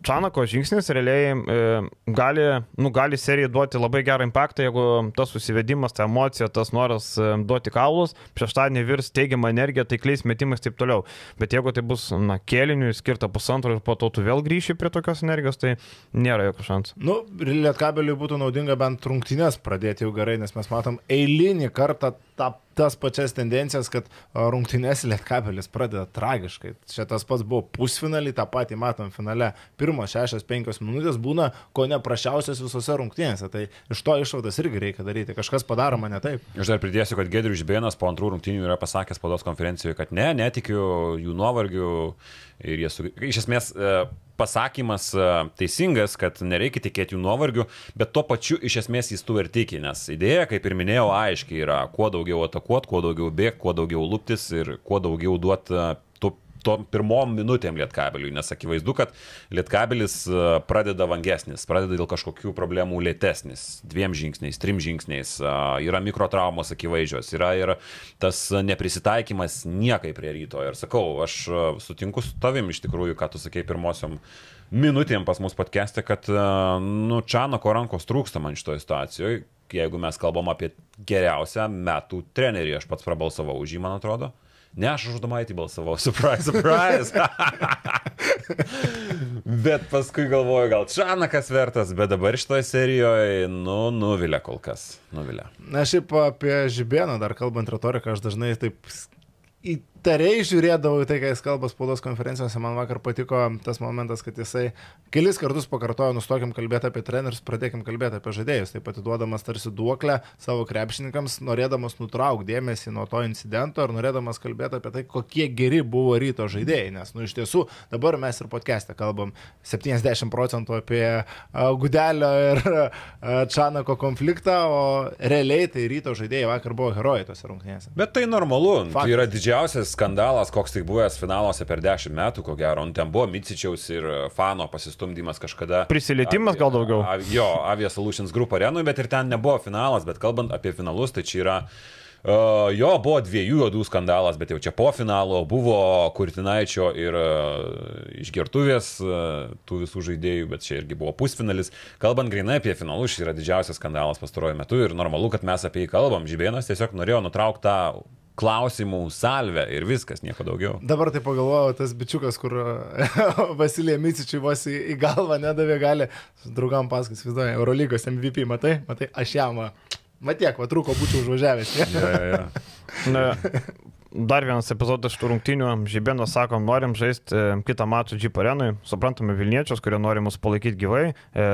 Čanako žingsnis realiai e, gali, nu, gali serijai duoti labai gerą impactą, jeigu tas susivedimas, ta emocija, tas noras e, duoti kaulus, šeštadienį virs teigiamą energiją, taikliais metimais ir taip toliau. Bet jeigu tai bus, na, kėliniui skirta pusantro ir po to tu vėl grįši prie tokios energijos, tai nėra jokio šansų. Nu, Lietkabeliui būtų naudinga bent rungtynės pradėti jau gerai, nes mes matom eilinį kartą tą tas pačias tendencijas, kad rungtynės Lietkabelis pradeda tragiškai. Čia tas pats buvo pusfinalį, tą patį matom finale. Pirmos 6-5 minutės būna ko neprašiausias visose rungtynėse. Tai iš to išvadas irgi reikia daryti. Kažkas padaroma ne taip. Aš dar pridėsiu, kad Gedrius Žbėnas po antrų rungtynių yra pasakęs spaudos konferencijoje, kad ne, netikiu jų nuovargių ir jie su... Iš esmės pasakymas teisingas, kad nereikia tikėti jų nuovargių, bet tuo pačiu iš esmės jis tu ir tiki, nes idėja, kaip ir minėjau, aiškiai yra, kuo daugiau atakuot, kuo daugiau bėgti, kuo daugiau lūptis ir kuo daugiau duoti tom pirmom minutėm Lietkabeliui, nes akivaizdu, kad Lietkabelis pradeda vangesnis, pradeda dėl kažkokių problemų lėtesnis, dviem žingsniais, trim žingsniais, yra mikrotraumos akivaizdžios, yra ir tas neprisitaikymas niekai prie ryto. Ir sakau, aš sutinku su tavim iš tikrųjų, ką tu sakei pirmosiom minutėm pas mus podcast'e, kad, nu, Čanako rankos trūksta man šitoje situacijoje, jeigu mes kalbam apie geriausią metų trenerį, aš pats prabalsavau už jį, man atrodo. Ne, aš už Domaitį balsavau, *laughs* surprise, surprise. bet paskui galvoju, gal Čanakas vertas, bet dabar šitoje serijoje, nu, nuvilia kol kas, nuvilia. Na, šiaip apie Žibėną dar kalbant retoriką, aš dažnai taip įtariai žiūrėdavau į tai, ką jis kalba spaudos konferencijose, man vakar patiko tas momentas, kad jisai kelis kartus pakartojo, nustokim kalbėti apie trenerius, pradėkim kalbėti apie žaidėjus, taip pat duodamas tarsi duoklę savo krepšininkams, norėdamas nutraukti dėmesį nuo to incidento ir norėdamas kalbėti apie tai, kokie geri buvo ryto žaidėjai, nes, nu, iš tiesų, dabar mes ir podcast'e kalbam 70 procentų apie Gudelio ir Čanako konfliktą, o realiai tai ryto žaidėjai vakar buvo herojai tose rungtynėse. Bet tai normalu, Faktas. tai yra didžiausias skandalas, koks tik buvęs finaluose per dešimt metų, ko gero. Un ten buvo Micičiaus ir Fano pasistumdymas kažkada. Prisilietimas gal daugiau. A, jo, Avia Solutions Group arenui, bet ir ten nebuvo finalas, bet kalbant apie finalus, tai čia yra Uh, jo, buvo dviejų juodų skandalas, bet jau čia po finalo buvo Kurtinaičio ir uh, išgertuvės uh, tų visų žaidėjų, bet čia irgi buvo pusfinalis. Kalbant grinai apie finalus, šis yra didžiausias skandalas pastaruoju metu ir normalu, kad mes apie jį kalbam. Žibėnas tiesiog norėjo nutraukti tą klausimų salvę ir viskas, nieko daugiau. Dabar tai pagalvojau, tas bičiukas, kur *laughs* Vasilija Micičiui vos į, į galvą nedavė, gali draugam pasakoti, vizuoja, Eurolygos MVP, matai, matai, aš jam, matiek, va trūko, būčiau užvažiavęs. Ja, ja, ja. *laughs* Na, dar vienas epizodas iš tų rungtynių. Žibėnas sako, norim žaisti e, kitą mačą Jeep arenui. Suprantame Vilniečius, kurie nori mus palaikyti gyvai. E,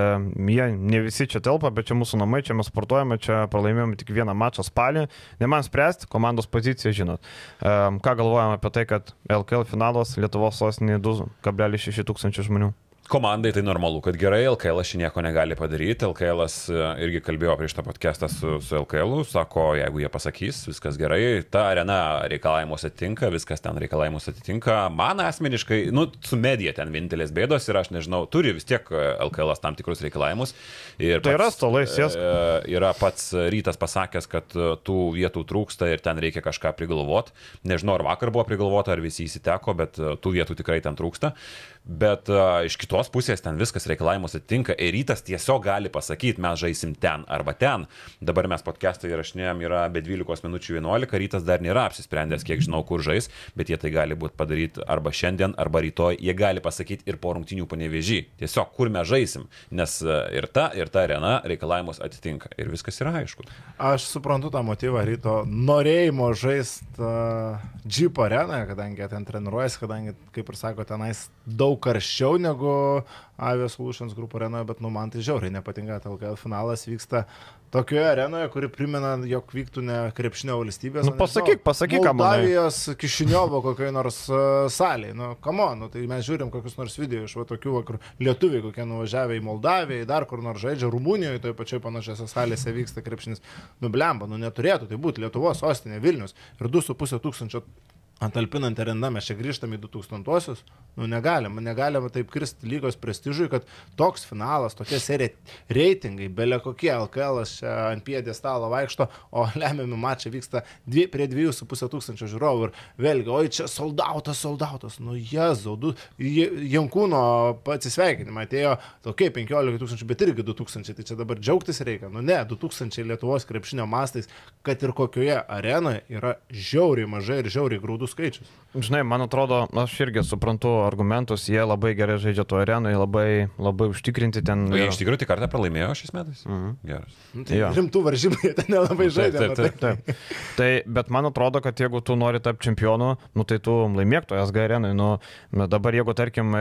jie ne visi čia telpa, bet čia mūsų namai, čia mes sportuojame, čia pralaimėjome tik vieną mačą spalį. Ne man spręsti, komandos poziciją žinot. E, ką galvojame apie tai, kad LKL finalas Lietuvos sostinėje 2,6 tūkstančių žmonių. Komandai tai normalu, kad gerai, LKL ši nieko negali padaryti. LKL e, irgi kalbėjo prieš tą podcastą su, su LKL, sako, jeigu jie pasakys, viskas gerai, ta arena reikalavimus atitinka, viskas ten reikalavimus atitinka. Man asmeniškai, nu, su medija ten vienintelės bėdos ir aš nežinau, turi vis tiek LKL tam tikrus reikalavimus. Ir tai yra stalais, jas. E, yra pats rytas pasakęs, kad e, tų vietų trūksta ir ten reikia kažką prigalvoti. Nežinau, ar vakar buvo prigalvota, ar visi įsiteko, bet tų vietų tikrai ten trūksta. Bet uh, iš kitos pusės ten viskas reikalavimus atitinka ir rytas tiesiog gali pasakyti, mes žaisim ten arba ten. Dabar mes podcast'ą įrašinėjom, yra be 12 minučių 11, rytas dar nėra apsisprendęs, kiek žinau, kur žais, bet jie tai gali būti padaryti arba šiandien, arba rytoj, jie gali pasakyti ir po rungtinių panevežį. Tiesiog, kur mes žaisim, nes ir ta, ir ta arena reikalavimus atitinka ir viskas yra aišku. Aš suprantu tą motyvą ryto norėjimo žaisti uh, Jeep arenoje, kadangi ten treniruojasi, kadangi, kaip ir sako, tenais daug daug karščiau negu Avios Solutions Group arenoje, bet nu, man tai žiauriai nepatinka, kad LKL finalas vyksta tokioje arenoje, kuri primena, jog vyktų ne krepšinio valstybės. Nu, pasakyk, pasakyk, ką manai. Moldavijos Kišiniovo kokioje nors uh, salėje. Nu, kamo, nu, tai mes žiūrim kokius nors video iš va, tokių, va, kur lietuviai kokie nuvažiavę į Moldaviją, dar kur nors žaidžia, Rumunijoje, toje pačioje panašiose salėse vyksta krepšinis. Nublemba, nu neturėtų tai būti Lietuvos sostinė Vilnius ir 2,5 tūkstančio Antalpinant arena, mes čia grįžtame į 2000-osius, nu negalima, negalima taip kristi lygos prestižui, kad toks finalas, tokia serija, reitingai, belė kokie, LKL ant piedės stalo vaikšto, o *laughs* lemiami mačai vyksta dvi, prie 2,5 tūkstančio žiūrovų ir vėlgi, oi čia soldautas, soldautas, nu jezau, Jankūno atsisveikinimą atėjo tokie 15 tūkstančių, bet irgi 2000, tai čia dabar džiaugtis reikia, nu ne, 2000 Lietuvos krepšinio mastais, kad ir kokioje arenoje yra žiauriai mažai ir žiauriai grūdų skaičius. Žinai, man atrodo, aš irgi suprantu argumentus, jie labai gerai žaidžia to arenui, labai, labai užtikrinti ten. O jie iš tikrųjų tik kartą pralaimėjo šiais metais? Mhm. Geras. Nu, tai Jo. rimtų varžybų jie ten nelabai žaidė. taip, taip, matai. Taip. Tai, bet man atrodo, kad jeigu tu nori tapti čempionu, nu, tai tu laimėk to SG arenui. Nu, dabar jeigu, tarkim,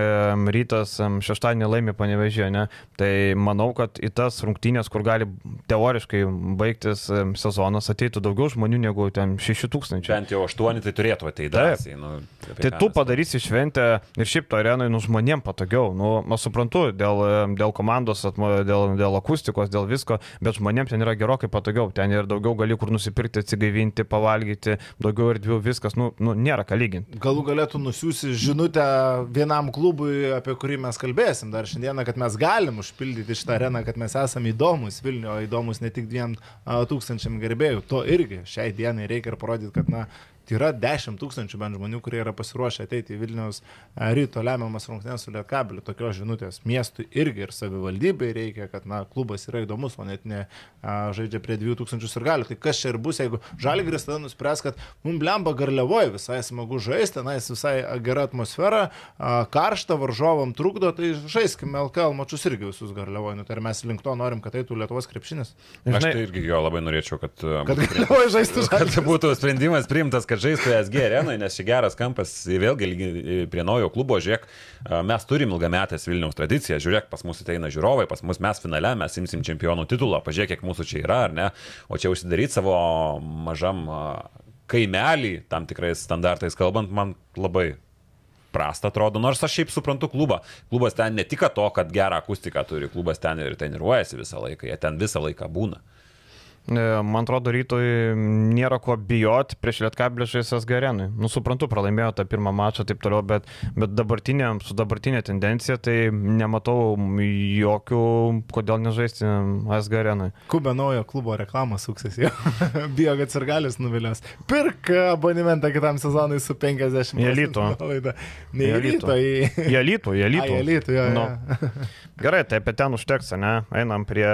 rytas šeštadienį laimi panevežė, ne, tai manau, kad į tas rungtynės, kur gali teoriškai baigtis sezonas, ateitų daugiau žmonių negu ten 6000. Bent jau aštuoni tai turėtų Taip. drąsiai. Nu, Tai tu padarysi šventę ir šiaip to arenui, nu, žmonėm patogiau. Nu, aš suprantu, dėl, dėl komandos, atmo- dėl, dėl akustikos, dėl visko, bet žmonėm ten yra gerokai patogiau. Ten ir daugiau gali kur nusipirkti, atsigaivinti, pavalgyti, daugiau erdvių, viskas, nu, nu nėra ką lyginti. Galų galėtų nusiųsti žinutę vienam klubui, apie kurį mes kalbėsim dar šiandieną, kad mes galim užpildyti šitą areną, kad mes esame įdomus Vilniuje, o įdomus ne tik dviem a, tūkstančiam gerbėjų. To irgi šiai dienai reikia ir parodyti, kad na, tai yra 10 tūkstančių bent žmonių, kurie yra pasiruošę ateiti į Vilniaus a, ryto lemiamas rungtynės su Lietkabeliu. Tokios žinutės miestui irgi ir savivaldybei reikia, kad na, klubas yra įdomus, o net ne a, žaidžia prie 2000 ir galių. Tai kas čia ir bus, jeigu Žalgris tada nuspręs, kad mums blemba garliavoje visai smagu žaisti, tenais visai gera atmosfera, a, karšta varžovam trukdo, tai žaiskime LKL mačius irgi visus garliavoje. Nu, tai ar mes link to norim, kad eitų Lietuvos krepšinis? Aš tai irgi jo labai norėčiau, kad, Kad garliavoje žaistų kad Žalgiris. būtų sprendimas priimtas, kad žaistų SG arenai, nes čia geras kampas, vėlgi lygi- prie naujo klubo, žiūrėk, mes turim ilgametės Vilniaus tradiciją, žiūrėk, pas mus ateina žiūrovai, pas mus mes finale, mes imsim čempionų titulą, pažiūrėk, kiek mūsų čia yra, ar ne, o čia užsidaryti savo mažam kaimelį, tam tikrais standartais kalbant, man labai prasta atrodo, nors aš šiaip suprantu klubą. Klubas ten ne tik to, kad gerą akustiką turi, klubas ten ir treniruojasi visą laiką, jie ten visą laiką būna. E, Man atrodo, rytoj nėra ko bijoti prieš Lietkablį žaisęs Garenui. Nu, suprantu, pralaimėjo tą pirmą mačą ir taip toliau, bet, bet dabartinė, su dabartinė tendencija tai nematau jokių, kodėl nežaisti SG Garenui. Kubė naujo klubo reklamą suksis jau. *laughs* Bijo, kad sirgalis nuvilios. Pirk abonementą kitam sezonui su 50 Į Alytų. nuolaida. Ne Į ryto, į... Alytų, į *laughs* jo, Nu. Gerai, tai apie ten užteks, ne? Einam prie,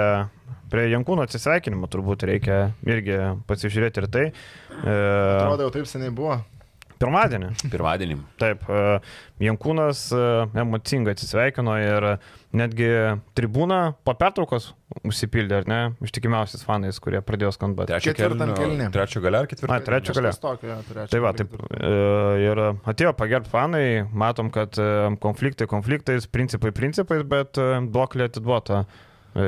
prie Jankūno atsisveikinimo, turbūt reikia irgi pasižiūrėti ir tai. E, Atrodo, jau taip seniai buvo. pirmadienį. Pirmadienį. Taip, e, Jankūnas e, emocingai atsisveikino ir netgi tribūną po pertraukos užsipildė, ar ne, ištikimiausiais fanais, kurie pradėjo skambėti. Trečio kėlinyje. Trečio gale ar ketvirto? Ai, trečio gale. Kažkas tokio, jo, trečio Tai va, taip. e, Ir atėjo pagerbti fanai, matom, kad konfliktai konfliktais, principai principais, bet duoklė atiduota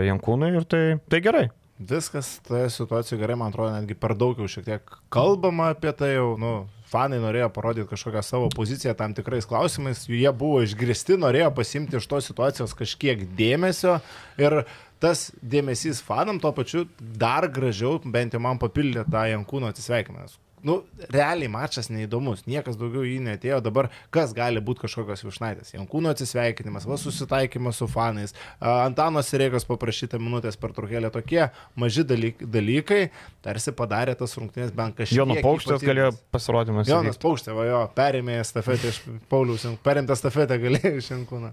Jankūnui ir tai, tai gerai. Viskas toje situacijoje gerai, man atrodo, netgi per daug jau šiek tiek kalbama apie tai jau, nu, fanai norėjo parodyti kažkokią savo poziciją tam tikrais klausimais, jie buvo išgristi, norėjo pasimti iš tos situacijos kažkiek dėmesio ir tas dėmesys fanam tuo pačiu dar gražiau, bent jau man papildė tą Jankūno atsisveikinimas. Nu, realiai mačas neįdomus, niekas daugiau į jį netėjo, dabar kas gali būti kažkokios višnaitės. Jankūno atsisveikinimas, va susitaikymas su fanais, a, Antano Sireikos paprašyta minutės per trukėlę, tokie maži dalyk, dalykai, tarsi padarė tas rungtynės bent kažkiek. Jono Paukštės galėjo pasirodymas. Jonas. Paukštė, va jo, perėmė estafetę iš Pauliaus, perimtą estafetę galėjo iš Jankūno.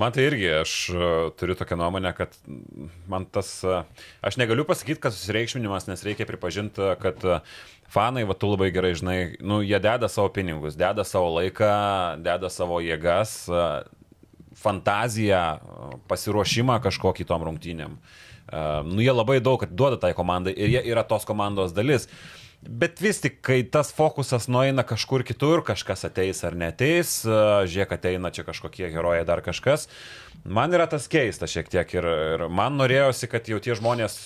Man tai irgi, aš e, turiu tokią nuomonę, kad man tas, e, aš negaliu pasakyti, kad susireikšminimas, nes reikia pripažinti, kad e, fanai, va tu labai gerai žinai, nu, jie deda savo pinigus, deda savo laiką, deda savo jėgas, fantaziją, pasiruošimą kažkokį tom rungtynėm. Nu, jie labai daug duoda tai komandai ir jie yra tos komandos dalis. Bet vis tik, kai tas fokusas nueina kažkur kitur, kažkas ateis ar neteis, žiūrėk, ateina čia kažkokie herojai, dar kažkas, man yra tas keista šiek tiek ir, ir man norėjosi, kad jau tie žmonės,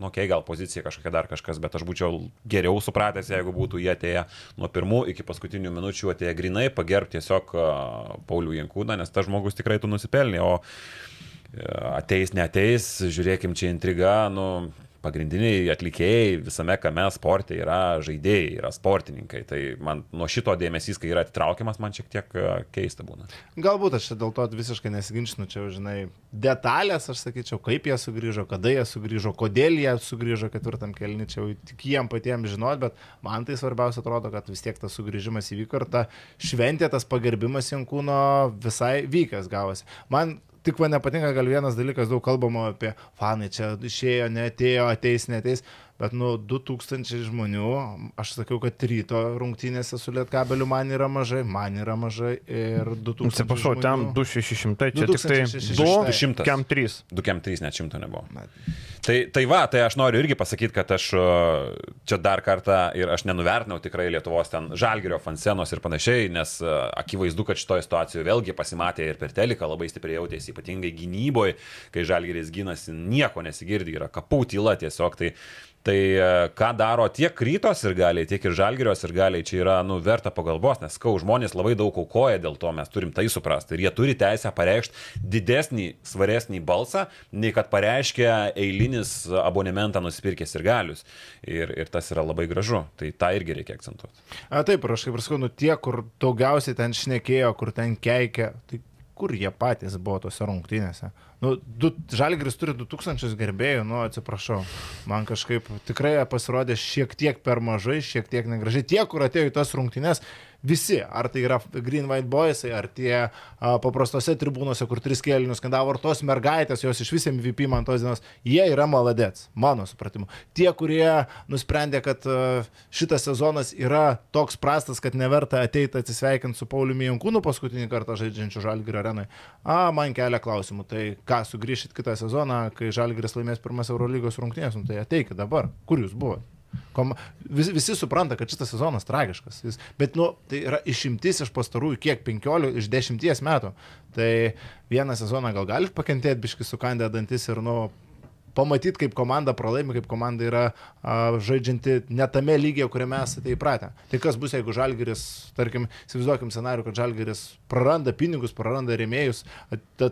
nu, okay, gal pozicija kažkokia dar kažkas, bet aš būčiau geriau supratęs, jeigu būtų jie atėję nuo pirmų iki paskutinių minučių, atėję grinai, pagerbti tiesiog Paulių Jankūną, nes tas žmogus tikrai tu nusipelnė, o e, ateis, neteis, žiūrėkim čia intriga, nu, pagrindiniai atlikėjai visame kame sporte yra žaidėjai, yra sportininkai. Tai man nuo šito dėmesys, kai yra atitraukiamas, man šiek tiek e, keista būna. Galbūt aš dėl to visiškai nesiginčinu, čia, žinai, detalės, aš sakyčiau, kaip jie sugrįžo, kada jie sugrįžo, kodėl jie sugrįžo ketvirtam kelniui, čia jau tik jiem patiems žinot, bet man tai svarbiausia atrodo, kad vis tiek tas sugrįžimas įvyko ir ta šventė, tas pagerbimas Jankūno visai vykęs gavosi. Man tik man nepatinka gal vienas dalykas, daug kalbama apie fanai, čia išėjo, netėjo, ateis, neteis, bet nu 2000 žmonių, aš sakiau, kad ryto rungtynėse su Lietkabeliu man yra mažai, man yra mažai ir 2000. Atsiprašau, ten 2600, čia tik tai 200. 2, kem 3. 2 kem 3 net šimto nebuvo. Tai, tai va, tai aš noriu irgi pasakyti, kad aš čia dar kartą ir aš nenuvertinau tikrai Lietuvos ten žalgerio fansenos ir panašiai, nes akivaizdu, kad šitoje situacijoje vėlgi pasimatė ir per teliką labai stipriai jautėsi, ypatingai gynyboje, kai žalgeris gynasi, nieko nesigirdi, yra kapų tyla tiesiog. Tai, Tai e, ką daro tiek rytos ir galiai, tiek ir žalgerios ir galiai, čia yra, nu, verta pagalbos, nes skau, žmonės labai daug aukoja dėl to, mes turim tai suprasti. Ir jie turi teisę pareikšti didesnį, svaresnį balsą, nei kad pareiškia eilinis abonementą nusipirkęs ir galius. Ir, ir tas yra labai gražu. Tai tą irgi reikia akcentuoti. A, taip, aš kaip ir sakau, nu tie, kur daugiausiai ten šnekėjo, kur ten keikė, tai kur jie patys buvo tose rungtynėse. Nu, Žalgris turi 2000 gerbėjų, nu atsiprašau. Man kažkaip tikrai pasirodė šiek tiek per mažai, šiek tiek negražiai. Tie, kur atėjo į tas rungtynes, visi, ar tai yra Green White Boys, ar tie a, paprastose tribūnose, kur tris kėlinius skandavo, ar tos mergaitės, jos iš visiems MVP man tos dienos, jie yra maladėts, mano supratimu. Tie, kurie nusprendė, kad a, šitas sezonas yra toks prastas, kad neverta ateiti atsisveikinti su Pauliumi Jankūnu paskutinį kartą žaidžiančiu Žalgirio arenai, a, man kelia klausimų. Tai ką, sugrįšit kitą sezoną, kai Žalgiris laimės pirmas Eurolygos rungtynės, nu, tai ateikit dabar, kur jūs buvote? Kom, vis, visi supranta, kad šitas sezonas tragiškas. Jis, bet, nu, tai yra išimtis iš pastarųjų kiek, 15, iš 10 metų. Tai vieną sezoną gal galite pakentėti, biški sukandę dantis ir, nu, pamatyti, kaip komanda pralaimi, kaip komanda yra a, žaidžianti ne tame lygiai, kuriame esate įpratę. Tai kas bus, jeigu Žalgeris, tarkim, įsivaizduokim scenarių, kad Žalgeris praranda pinigus, praranda rėmėjus,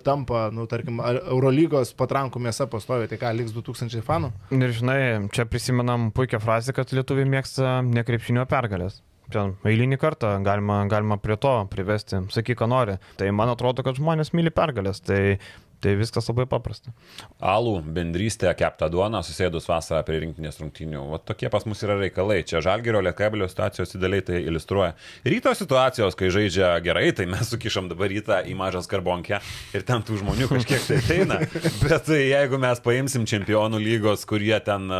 tampa, nu, tarkim, Eurolygos patrankų mėsa pastovi, tai ką, liks 2000 fanų? Ir žinai, čia prisimenam puikią frazę, kad lietuviai mėgsta nekrepšinio pergalės. Ten eilinį kartą galima, galima prie to privesti, sakyk, ką nori. Tai man atrodo, kad žmonės myli pergalės. Tai Tai viskas labai paprasta. Alų bendrystė, kepta duona, susėdus vasarą prie rinktinės rungtynių. O tokie pas mus yra reikalai. Čia Žalgerio Lietkablio situacijos įdėliai tai iliustruoja. Ryto situacijos, kai žaidžia gerai, tai mes sukišam dabar rytą į mažą skarbonkę ir ten tų žmonių kažkiek tai ateina. *laughs* Bet tai jeigu mes paimsim čempionų lygos, kurie ten,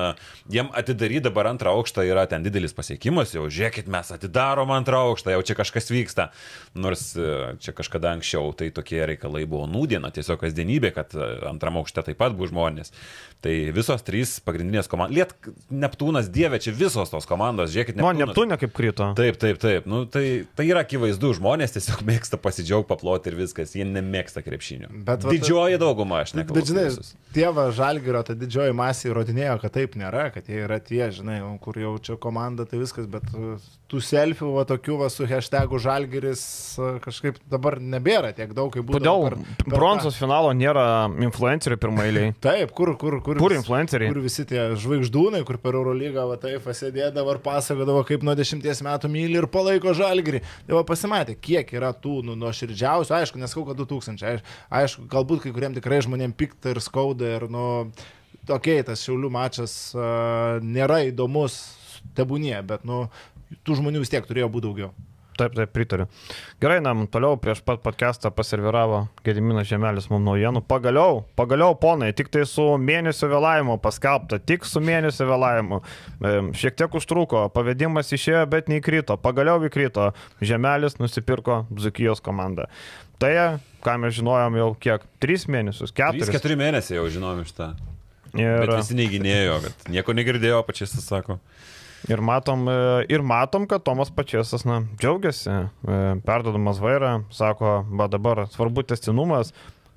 jiem atidaryti dabar antrą aukštą yra ten didelis pasiekimas, jau žiūrėkit, mes atidarom antrą aukštą, jau čia kažkas vyksta. Nors čia kažkada anksčiau tai tokie reikalai buvo nūdiena, tiesiog kasdienį kasdienybė, kad e, antram aukšte taip pat bus žmonės. Tai visos trys pagrindinės komandos. Liet Neptūnas, Dieve, čia visos tos komandos, žiūrėkit, Neptūnas. Nu, Neptūnė kaip krito. Taip, taip, taip. Nu, tai, tai yra akivaizdu, žmonės tiesiog *laughs* mėgsta pasidžiaugti, paploti ir viskas, jie nemėgsta krepšinio. Bet, va, didžioji dauguma, aš nekalbu. Bet, žinai, visus. tėva Žalgirio, ta didžioji masė įrodinėjo, kad taip nėra, kad jie yra tie, žinai, kur jau čia komanda, tai viskas, bet e, tų selfių, va tokių, va su hashtagu Žalgiris e, kažkaip dabar nebėra tiek daug, kaip buvo. Kodėl per, per bronzos finalo nėra influencerių pirmailiai? Taip, kur, kur, kur, kur influenceriai? Kur visi tie žvaigždūnai, kur per Eurolygą, va taip, pasėdėdavo ir pasakodavo, kaip nuo dešimties metų myli ir palaiko žalgrį. Tai va pasimatė, kiek yra tų nu, nuoširdžiausių, aišku, neskau, kad 2000, aišku, galbūt kai kuriem tikrai žmonėm pikta ir skauda ir, nu, tokiai tas šiaulių mačas uh, nėra įdomus, tebūnie, bet, nu, tų žmonių vis tiek turėjo būti daugiau. Taip, taip, pritariu. Gerai, nam, toliau prieš pat podcastą paserviravo Gediminas Žemelis mums naujienų. Pagaliau, pagaliau, ponai, tik tai su mėnesio vėlavimu paskelbta, tik su mėnesio vėlavimu. Šiek tiek užtruko, pavedimas išėjo, bet neįkrito. Pagaliau įkrito. Žemelis nusipirko Dzukijos komandą. Tai, ką mes žinojom jau kiek? Tris mėnesius, keturis. Keturi mėnesiai jau žinojom iš tą. Ir... Bet visi neginėjo, kad nieko negirdėjo, pačias sako. Ir matom, e, ir matom, kad Tomas Pačiasas, na, džiaugiasi, e, perdodamas vairą, sako, va dabar svarbu testinumas,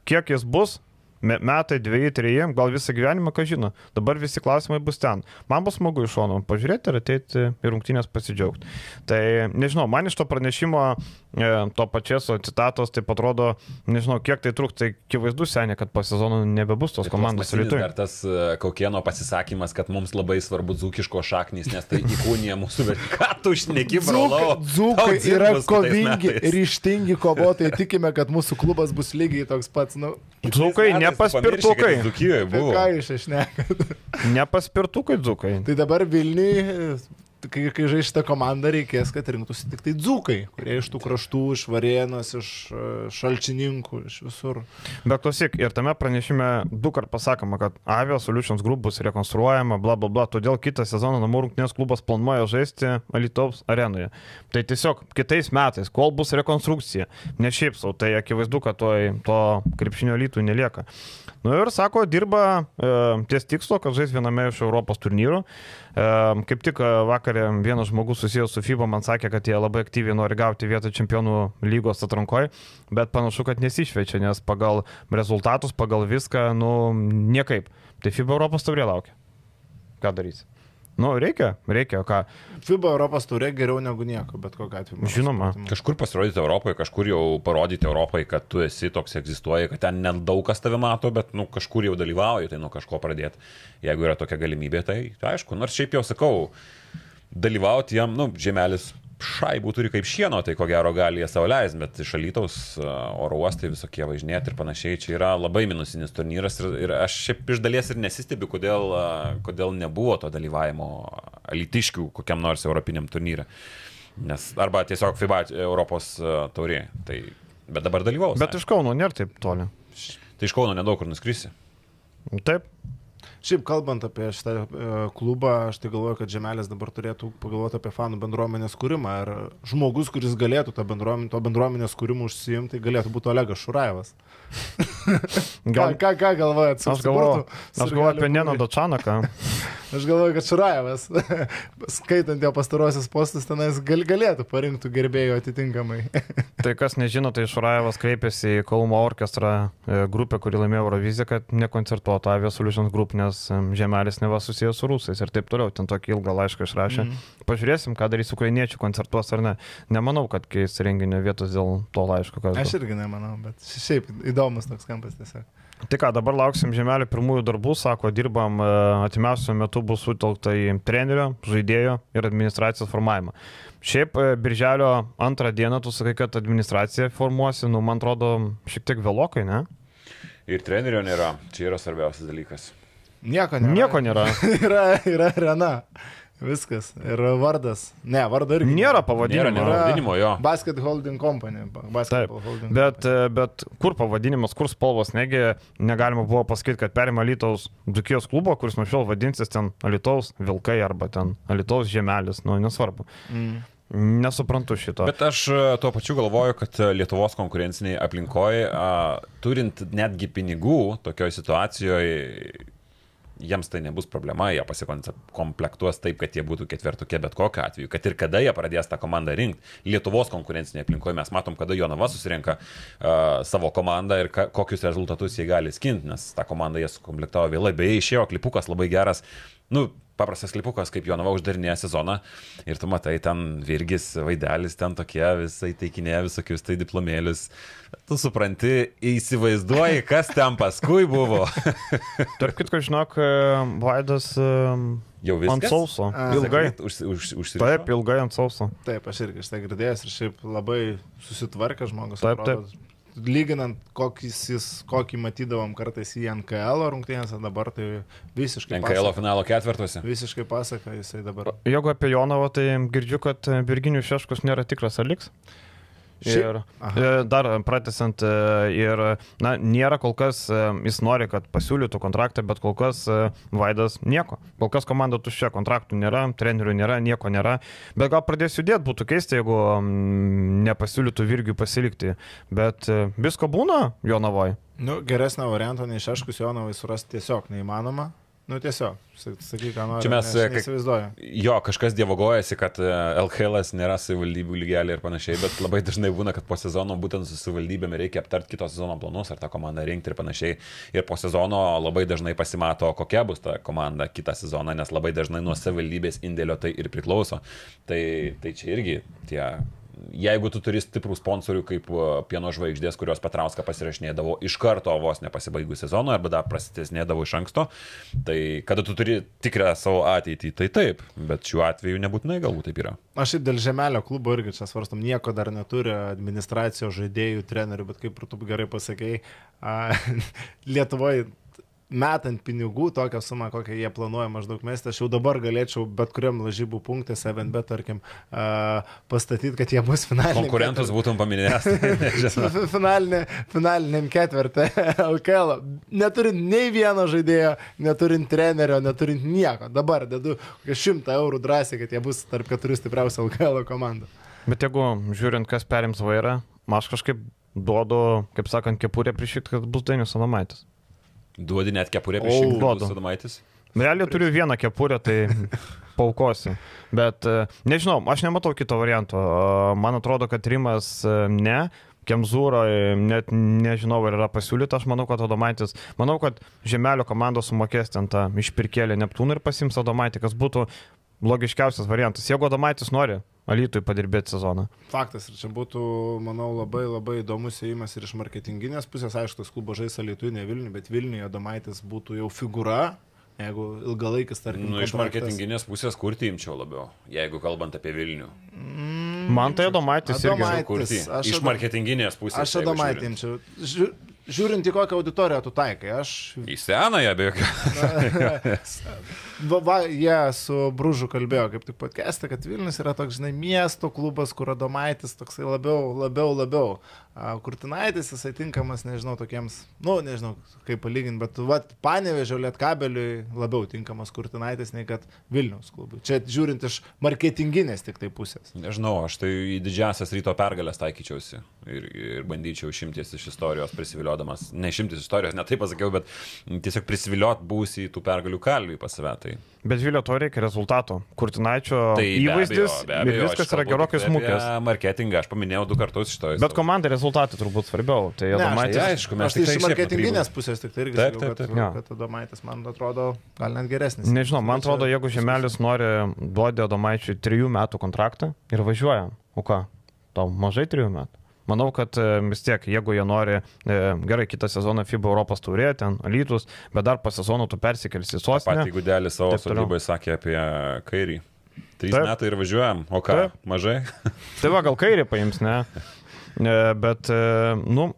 kiek jis bus, metai, dviejai, treji, gal visą gyvenimą, ką žino. Dabar visi klausimai bus ten. Man bus smagu iš šono pažiūrėti ir ateiti į rungtynės pasidžiaugti. Tai nežinau, man iš to pranešimo to pačios citatos, tai atrodo, nežinau, kiek tai truks, tai akivaizdu seniai, kad po sezono nebebus tos komandos rytoj. Ir tas e, Kaukieno pasisakymas, kad mums labai svarbu dzūkiško šaknys, nes tai įkūnija mūsų, bet *laughs* ką tu šneki, brolau? Dzūkai yra kovingi, ryštingi kovotojai, tikime, kad mūsų klubas bus lygiai toks pats. Nu, Dzūkai, nepaspirtukai. Dzūkijoje buvo. ką iš išnekat? Nepaspirtukai dzūkai. Tai dabar Vilniui, kai, kai žais šitą komandą, reikės, kad rinktųsi tik tai dzūkai, kurie iš tų kraštų, iš Varėnos, iš e, Šalčininkų, iš visur. Bet klausyk, ir tame pranešime du kart pasakoma, kad Avio Solutions Group bus rekonstruojama, bla bla bla, todėl kitą sezoną namų rungtynės klubas planuoja žaisti Alitaus arenoje. Tai tiesiog kitais metais, kol bus rekonstrukcija, ne šiaip savo, tai akivaizdu, kad to, to krepšinio lytų nelieka. Nu ir sako, dirba e, ties tikslo, kad žais viename iš Europos turnyrų. E, kaip tik e, vakarė vienas žmogus susijęs su FIBA man sakė, kad jie labai aktyviai nori gauti vietą čempionų lygos atrankoje, bet panašu, kad nesišvečia, nes pagal rezultatus, pagal viską, nu, niekaip. Tai FIBA Europos taurė laukia. Ką darysi? Nu, reikia, reikia, ką. FIBA Europos turė geriau negu nieko, bet kokiu atveju. Žinoma. supratimu. Kažkur pasirodyti Europoje, kažkur jau parodyti Europoje, kad tu esi toks egzistuoji, kad ten nedaug kas tave mato, bet nu, kažkur jau dalyvauji, tai nuo kažko pradėti. Jeigu yra tokia galimybė, tai, tai aišku, nors šiaip jau sakau, dalyvauti jam, nu, žemelis šaibų turi kaip šieno, tai ko gero gali jie savo leisti, bet iš alytaus oro uostai visokie važinėti ir panašiai, čia yra labai minusinis turnyras ir, ir aš šiaip iš dalies ir nesistebiu, kodėl, a, kodėl nebuvo to dalyvavimo alytiškių kokiam nors europiniam turnyrė. Nes arba tiesiog FIBA Europos a, taurė. Tai, bet dabar dalyvaus. Bet iš Kauno nėra taip toli. Tai iš Kauno nedaug kur nuskrisi. Taip. Šiaip kalbant apie šitą e, klubą, aš tai galvoju, kad Žemelis dabar turėtų pagalvoti apie fanų bendruomenės kūrimą. Ir žmogus, kuris galėtų tą bendruomenę, to bendruomenės kūrimą užsiimti, galėtų būti Olegas Šuraevas. Gal, Gal, ką, ką galvojat? aš galvoju, aš galvoju apie Neno Dačanaką. *laughs* Aš galvoju, kad Šuraevas, *laughs* skaitant jo pastarosius postus, tenais gal, galėtų parinktų gerbėjų atitinkamai. *laughs* Tai kas nežino, tai Šurajevas kreipėsi į Kauno orkestrą e, grupę, kuri laimėjo Euroviziją, kad nekoncertuotų Avia Solutions Group, nes em, žemelis neva susijęs su rusais ir taip toliau. Ten tokį ilgą laišką išrašė. Mm. Pažiūrėsim, ką darys ukrainiečių koncertuos ar ne. Nemanau, kad keis renginio vietos dėl to laiško. Aš irgi nemanau, bet šiaip įdomus toks kampas tiesiog. Tai ką, dabar lauksim žemelio pirmųjų darbų, sako, dirbam, atimiausiu metu bus sutelkta į trenerio, žaidėjo ir administracijos formavimą. Šiaip e, birželio antrą dieną tu sakai, kad administracija formuosi, nu, man atrodo, šiek tiek vėlokai, ne? Ir trenerio nėra. Čia yra svarbiausias dalykas. Nieko nėra. Nieko nėra. *laughs* yra, yra arena. Viskas. Ir vardas. Ne, vardo irgi. Nėra pavadinimo. nėra pavadinimo jo. Basket Holding Company. ba- Taip, Holding bet, Company. e, bet kur pavadinimas, kur spalvos, negi negalima buvo pasakyti, kad perima Lietuvos Dukijos klubo, kuris nuo šiol vadinsis ten Lietuvos Vilkai arba ten Lietuvos Žemelis, nu nesvarbu. Mm. Nesuprantu šito. Bet aš e, tuo pačiu galvoju, kad e, Lietuvos konkurenciniai aplinkoje, turint netgi pinigų tokioje situacijoje, jiems tai nebus problema, jie pasikomplektuos taip, kad jie būtų ketvirtukė bet kokiu atveju, kad ir kada jie pradės tą komandą rinkti. Lietuvos konkurencinėje aplinkoje mes matom, kada Jonava susirenka uh, savo komandą ir ka, kokius rezultatus jie gali skinti, nes tą komandą jie sukomplektavo vėlai. Beje, išėjo klipukas labai geras. Nu, paprastas klipukas, kaip Jonava uždarinėja sezoną ir tu matai ten Virgis, Vaidelis, ten tokie visai teikinėja visokius tai diplomėlius. Tu supranti, įsivaizduoji, kas ten paskui buvo. *laughs* Tarp kitko, žinok, e, Vaidas e, Jau ant viskas. sauso. A. Ilgai. Už, už, už, Taip, ilgai ant sauso. Taip, aš irgi šitą girdėjęs ir šiaip labai susitvarkė žmogus. Taip, atrodo. Lyginant, kokį, jis, kokį matydavom kartais į NKL rungtynėse, dabar tai visiškai NKL pasaka. finalo ketvirtuose. Visiškai pasaka jisai dabar. Jeigu apie Jonavą, tai girdžiu, kad Virginijus Šeškus nėra tikras, ar liks. Šiaip- Ir Aha. dar pratesant, e, ir, na, nėra kol kas, e, jis nori, kad pasiūlytų kontraktą, bet kol kas e, Vaidas nieko. Kol kas komanda tuščia, kontraktų nėra, trenerių nėra, nieko nėra. Bet gal pradės judėti, būtų keista, jeigu nepasiūlytų Virgiui pasilikti. Bet visko būna Jonavoje. Nu, geresnio varianto nei Šeškus Jonovai surasti tiesiog neįmanoma. Nu, tiesiog, sa- sakyk, ką nori. Čia mes, e, neįsivaizduoju. Jo, kažkas dievogojasi, kad e, LKL nėra savivaldybių lygelė ir panašiai, bet labai dažnai būna, kad po sezono būtent su savivaldybėm reikia aptarti kito sezono planus ar tą komandą rinkti ir panašiai. Ir po sezono labai dažnai pasimato, kokia bus ta komanda kitą sezoną, nes labai dažnai nuo savivaldybės indėlio tai ir priklauso. Tai, tai čia irgi tie jeigu tu turi stiprų sponsorių kaip pieno žvaigždės, kurios Petrauską pasirašinėdavo iš karto vos nepasibaigus sezono arba dar prasitesnėdavo iš anksto, tai kada tu turi tikrą savo ateitį, tai taip, bet šiuo atveju nebūtinai galbūt taip yra. Aš ir dėl žemelio klubo irgi čia svarstam, nieko dar neturi administracijos žaidėjų, trenerių, bet kaip ir tu gerai pasakėjai, *laughs* Lietuvoje metant pinigų, tokią sumą, kokią jie planuoja maždaug mesti, aš jau dabar galėčiau bet kuriam lažybų punktė 7bet, tarkim, uh, pastatyti, kad jie bus finaliniai. Konkurentus būtum paminėjęs. *laughs* Finalinė, finaliniam ketvirtį LKL. *laughs* Neturint nei vieno žaidėjo, neturint trenerio, neturint nieko. Dabar dedu kokią šimtą eurų drąsiai, kad jie bus tarp keturių stipriausių LKL komandų. Bet jeigu žiūrint, kas perims vairą, aš kažkaip duodu, kaip sakant, kepurę prišykti, kad bus Dainius Sanamaitis. Duodi net kepurę prieš Duodu. Sadamaitis. Realiai turiu vieną kepurę, tai *laughs* paukosiu. Bet e, nežinau, aš nematau kito varianto. E, Man atrodo, kad Rimas e, ne. Kemzūro net nežinau, ar yra pasiūlyta, aš manau, kad Adomaitis, manau, kad Žemelio komandos sumokės ten tą išpirkėlį Neptūną ir pasims Adomaitį, kas būtų logiškiausias variantas. Jeigu Adomaitis nori Alytui padirbėti sezoną. Faktas, ir čia būtų, manau, labai labai įdomus įėjimas ir iš marketinginės pusės, aišku, tas klubo žais Alytui, ne Vilniui, bet Vilniuje Domaitis būtų jau figūra, jeigu ilgalaikis, tarkim. Nu, iš kontraktas. marketinginės pusės kurti imčiau labiau, jeigu kalbant apie Vilnių. Man tai Adomaitis irgi. Adomaitis. Kurti. aš Iš marketinginės pusės. Aš Adomaitį imčiau. Žiū- Žiūrint į kokią auditoriją tu taikai, aš Į senąją be jokio. *laughs* Va, jie su Bružu kalbėjo kaip tik podcast'e, kad Vilnius yra toks, žinai, miesto klubas, kur Adomaitis toksai labiau, labiau, labiau. A, Kurtinaitis jisai tinkamas, nežinau, tokiems, nu, nežinau, kaip palyginti, bet, va, panevežio lietkabeliui labiau tinkamas Kurtinaitis nei kad Vilnius klubui. Čia žiūrint iš marketinginės tik tai pusės. Nežinau, aš tai į didžiasias ryto pergalės taikyčiausi ir, ir bandyčiau šimtis iš istorijos prisiviliodamas. Ne šimtis istorijos, ne taip pasakiau, bet tiesiog prisiviliot būsi į tų pergalių kalvį pas save. Tai, Bet Vilio to reikia rezultato. Kurtinaičio tai be įvaizdis abejo, be ir abejo, viskas aš yra gerokai smūkęs. Marketingą, aš paminėjau du kartus šito. Bet komandai rezultatai turbūt svarbiau. Tai Ne, aš Adomaitis. tai aišku, mes Aš tai iš marketinginės pusės tik tai irgi Taip, sakiau, taip, kad, taip. Jo. kad Adomaitis man atrodo gal net geresnis. Nežinau, man atrodo, jeigu Žemelis nori duoti Adomaičiui trijų metų kontraktą ir važiuoja, o ką, tau mažai trijų metų. Manau, kad e, vis tiek, jeigu jie nori, e, gerai, kitą sezoną FIBA Europos turė, ten Alytus, bet dar po sezono tu persikelsi į Patį sostinę. Gudelį savo sodybai sakė apie kairį. Trys Taip. metai ir važiuojam, o ką, Taip. mažai? Tai va, gal kairį paims, ne? *laughs* E, Bet, e, nu,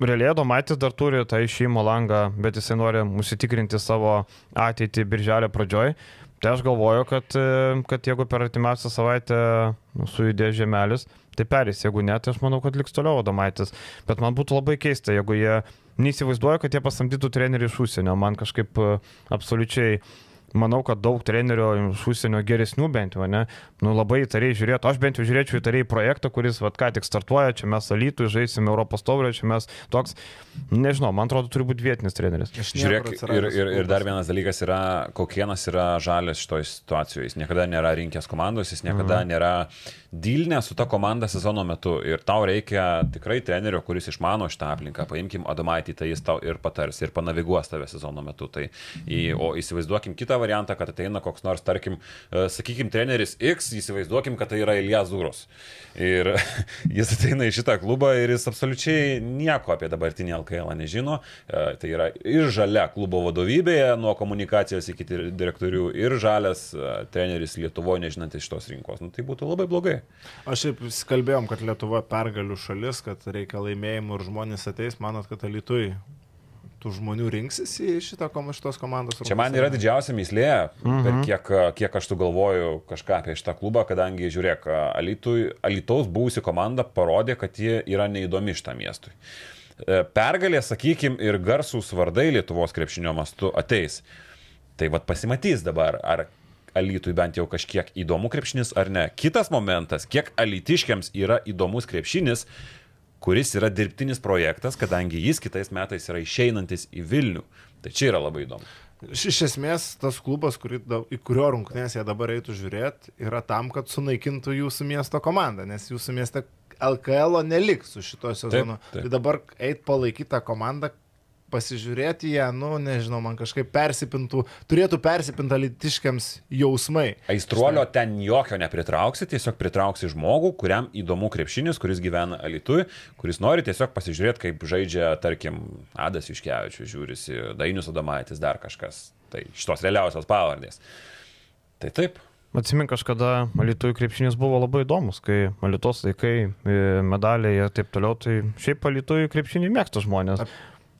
realiai Domaitis dar turi tą išėjimo langą, bet jisai nori užsitikrinti savo ateitį birželio pradžioj. Tai aš galvoju, kad, e, kad jeigu per artimiausią savaitę nu, sujudės žemelis, tai perės. Jeigu ne, tai aš manau, kad liks toliau Domaitis. Bet man būtų labai keista, jeigu jie neįsivaizduoja, kad jie pasamdytų trenerių iš užsienio. Man kažkaip absoliučiai manau, kad daug trenerių iš užsienio geresnių bent jau, ne, nu labai įtariai žiūrėtų. Aš bent jau žiūrėčiau įtariai projektą, kuris vat, ką tik startuoja, čia mes Alytų žaisime Europos taurę, čia mes toks, nežinau, man atrodo, turi būti vietinis treneris. Žiūrėk, ir, ir, ir dar vienas dalykas yra, kokienas yra žalės šitoje situacijoje. Jis niekada nėra rinkęs komandos, jis niekada mhm. nėra dylnė su ta komanda sezono metu. Ir tau reikia tikrai trenerio, kuris išmano šitą aplinką. Paimkim Adomaitį, tai jis tau ir patars, ir panaviguos tave sezono metu. Tai, į, o įsivaizduokim kitą variantą, kad ateina koks nors, tarkim, e, sakykim, treneris X, įsivaizduokim, kad tai yra Ilija Zūros. Ir *laughs* jis ateina į šitą klubą ir jis absoliučiai nieko apie dabartinį LKL nežino. E, Tai yra ir žalia klubo vadovybėje, nuo komunikacijos iki dir- direktorių, ir žalias e, treneris Lietuvoje nežinantis šitos rinkos. Nu, tai būtų labai blogai. Aš šiaip kalbėjom, kad Lietuva pergalių šalis, kad reikia laimėjimų ir žmonės ateis, manot, kad Alitui tų žmonių rinksis į šitą kom- šitos komandos Čia man yra didžiausia mislė, per kiek, kiek aš tu galvoju kažką apie šitą klubą, kadangi, žiūrėk, Alitui, Alitaus buvusi komanda parodė, kad ji yra neįdomi šitam miestui. E, Pergalė, sakykim, ir garsūs vardai Lietuvos krepšinio mastu ateis. Tai vad pasimatys dabar, ar Alitui bent jau kažkiek įdomu krepšinis ar ne. Kitas momentas, kiek alitiškiams yra įdomus krepšinis, kuris yra dirbtinis projektas, kadangi jis kitais metais yra išeinantis į Vilnių. Tai čia yra labai įdomu. Iš esmės, tas klubas, kurį, da- į kurio rungtynės jie dabar eitų žiūrėti, yra tam, kad sunaikintų jūsų miesto komandą, nes jūsų mieste LKL neliks su šito sezonu. taip. Tai dabar eit palaikyti tą komandą, pasižiūrėti ją, nu, nežinau, man kažkaip persipintų, turėtų persipinti alitiškiams jausmai. Aistruolio ten jokio nepritrauksi, tiesiog pritrauksi žmogų, kuriam įdomu krepšinis, kuris gyvena Alitui, kuris nori tiesiog pasižiūrėti, kaip žaidžia, tarkim, Adas Iškevičius, žiūrisi, Dainius Adamaitis, dar kažkas. Tai šitos realiausios pavardės. Tai taip. Atsimink, kažkada Alitųjų krepšinis buvo labai įdomus, kai Alitos laikai, medaliai ir taip toliau, tai šiaip Alitųjų krepšinį mėgsta žmonės.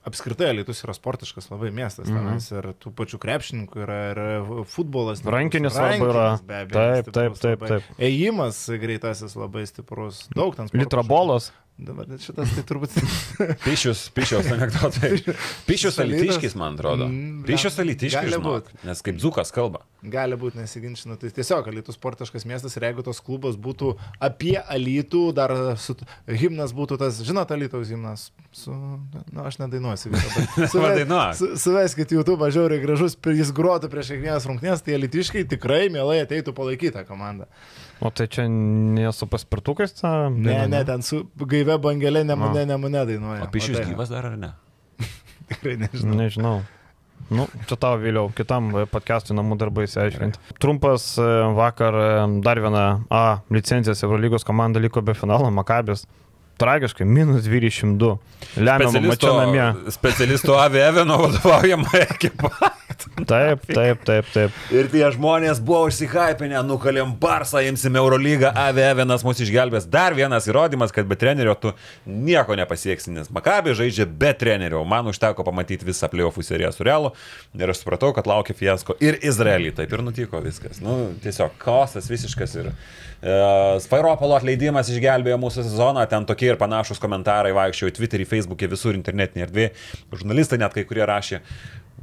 Apskritai, Lietuvos yra sportiškas labai miestas, Mhm. tenais ir tų pačių krepšininkų yra ir futbolas. stiprus, Rankinis labai yra. be abejo Taip, stiprus taip, taip, taip. Ėjimas greitasis labai stiprus, daug ten Litrabolas. Dabar net šitas tai turbūt. *laughs* *laughs* Pišius, pišius anegdotai. Pišius alitiškis, man atrodo. Mm, Pišius gali alitiškis, žinok, būt. nes kaip Zukas kalba. Gali būti nesiginčinu. Tai tiesiog Alytus sportiškas miestas ir jeigu tos klubas būtų apie Alytų, dar su, himnas būtų tas, žinot, Alytaus himnas. Su, na, aš nedainuosiu. *laughs* Suveskit YouTube, žiauriai gražus, jis gruotų prieš kiekvienas rungtynės, tai Alytiškai tikrai mielai ateitų palaikyti tą komandą. O tai čia nesu paspirtukais? Ta... Ne, ne, ten su gaive bangelė nemune, nemune dainuoja. O pišius tai- gyvas dar ar ne? *laughs* Tikrai nežinau. Nežinau. Nu, čia tau vėliau, kitam podcast'ui namų darbai įsiaiškinti. Trumpas e, vakar e, dar viena A licencijos Eurolygos komanda liko be finalo, Makabis. Tragiškai, minus 22. Lemiamą mačią namie. specialisto Aveveno vadovaujama ekipa. Taip, taip, taip, taip. Ir tie žmonės buvo užsihypinę, nukalėm Barsą, imsim Eurolygą, Avevenas mus išgelbės. Dar vienas įrodymas, kad be trenerio tu nieko nepasieksi, nes Makabi žaidžia be trenerio. Man užteko pamatyti visą playoffų seriją su Realu ir aš supratau, kad laukia fiasko ir Izraelį. Taip ir nutiko viskas. Nu, tiesiog chaosas visiškas ir e, Spairopolo atleidimas išgelbėjo mūsų sezoną, ten tokie ir panašus komentarai vaikščiojo Twitter'į, Facebook'e, visur internetinėje erdvėje. Žurnalistai net kai kurie rašė.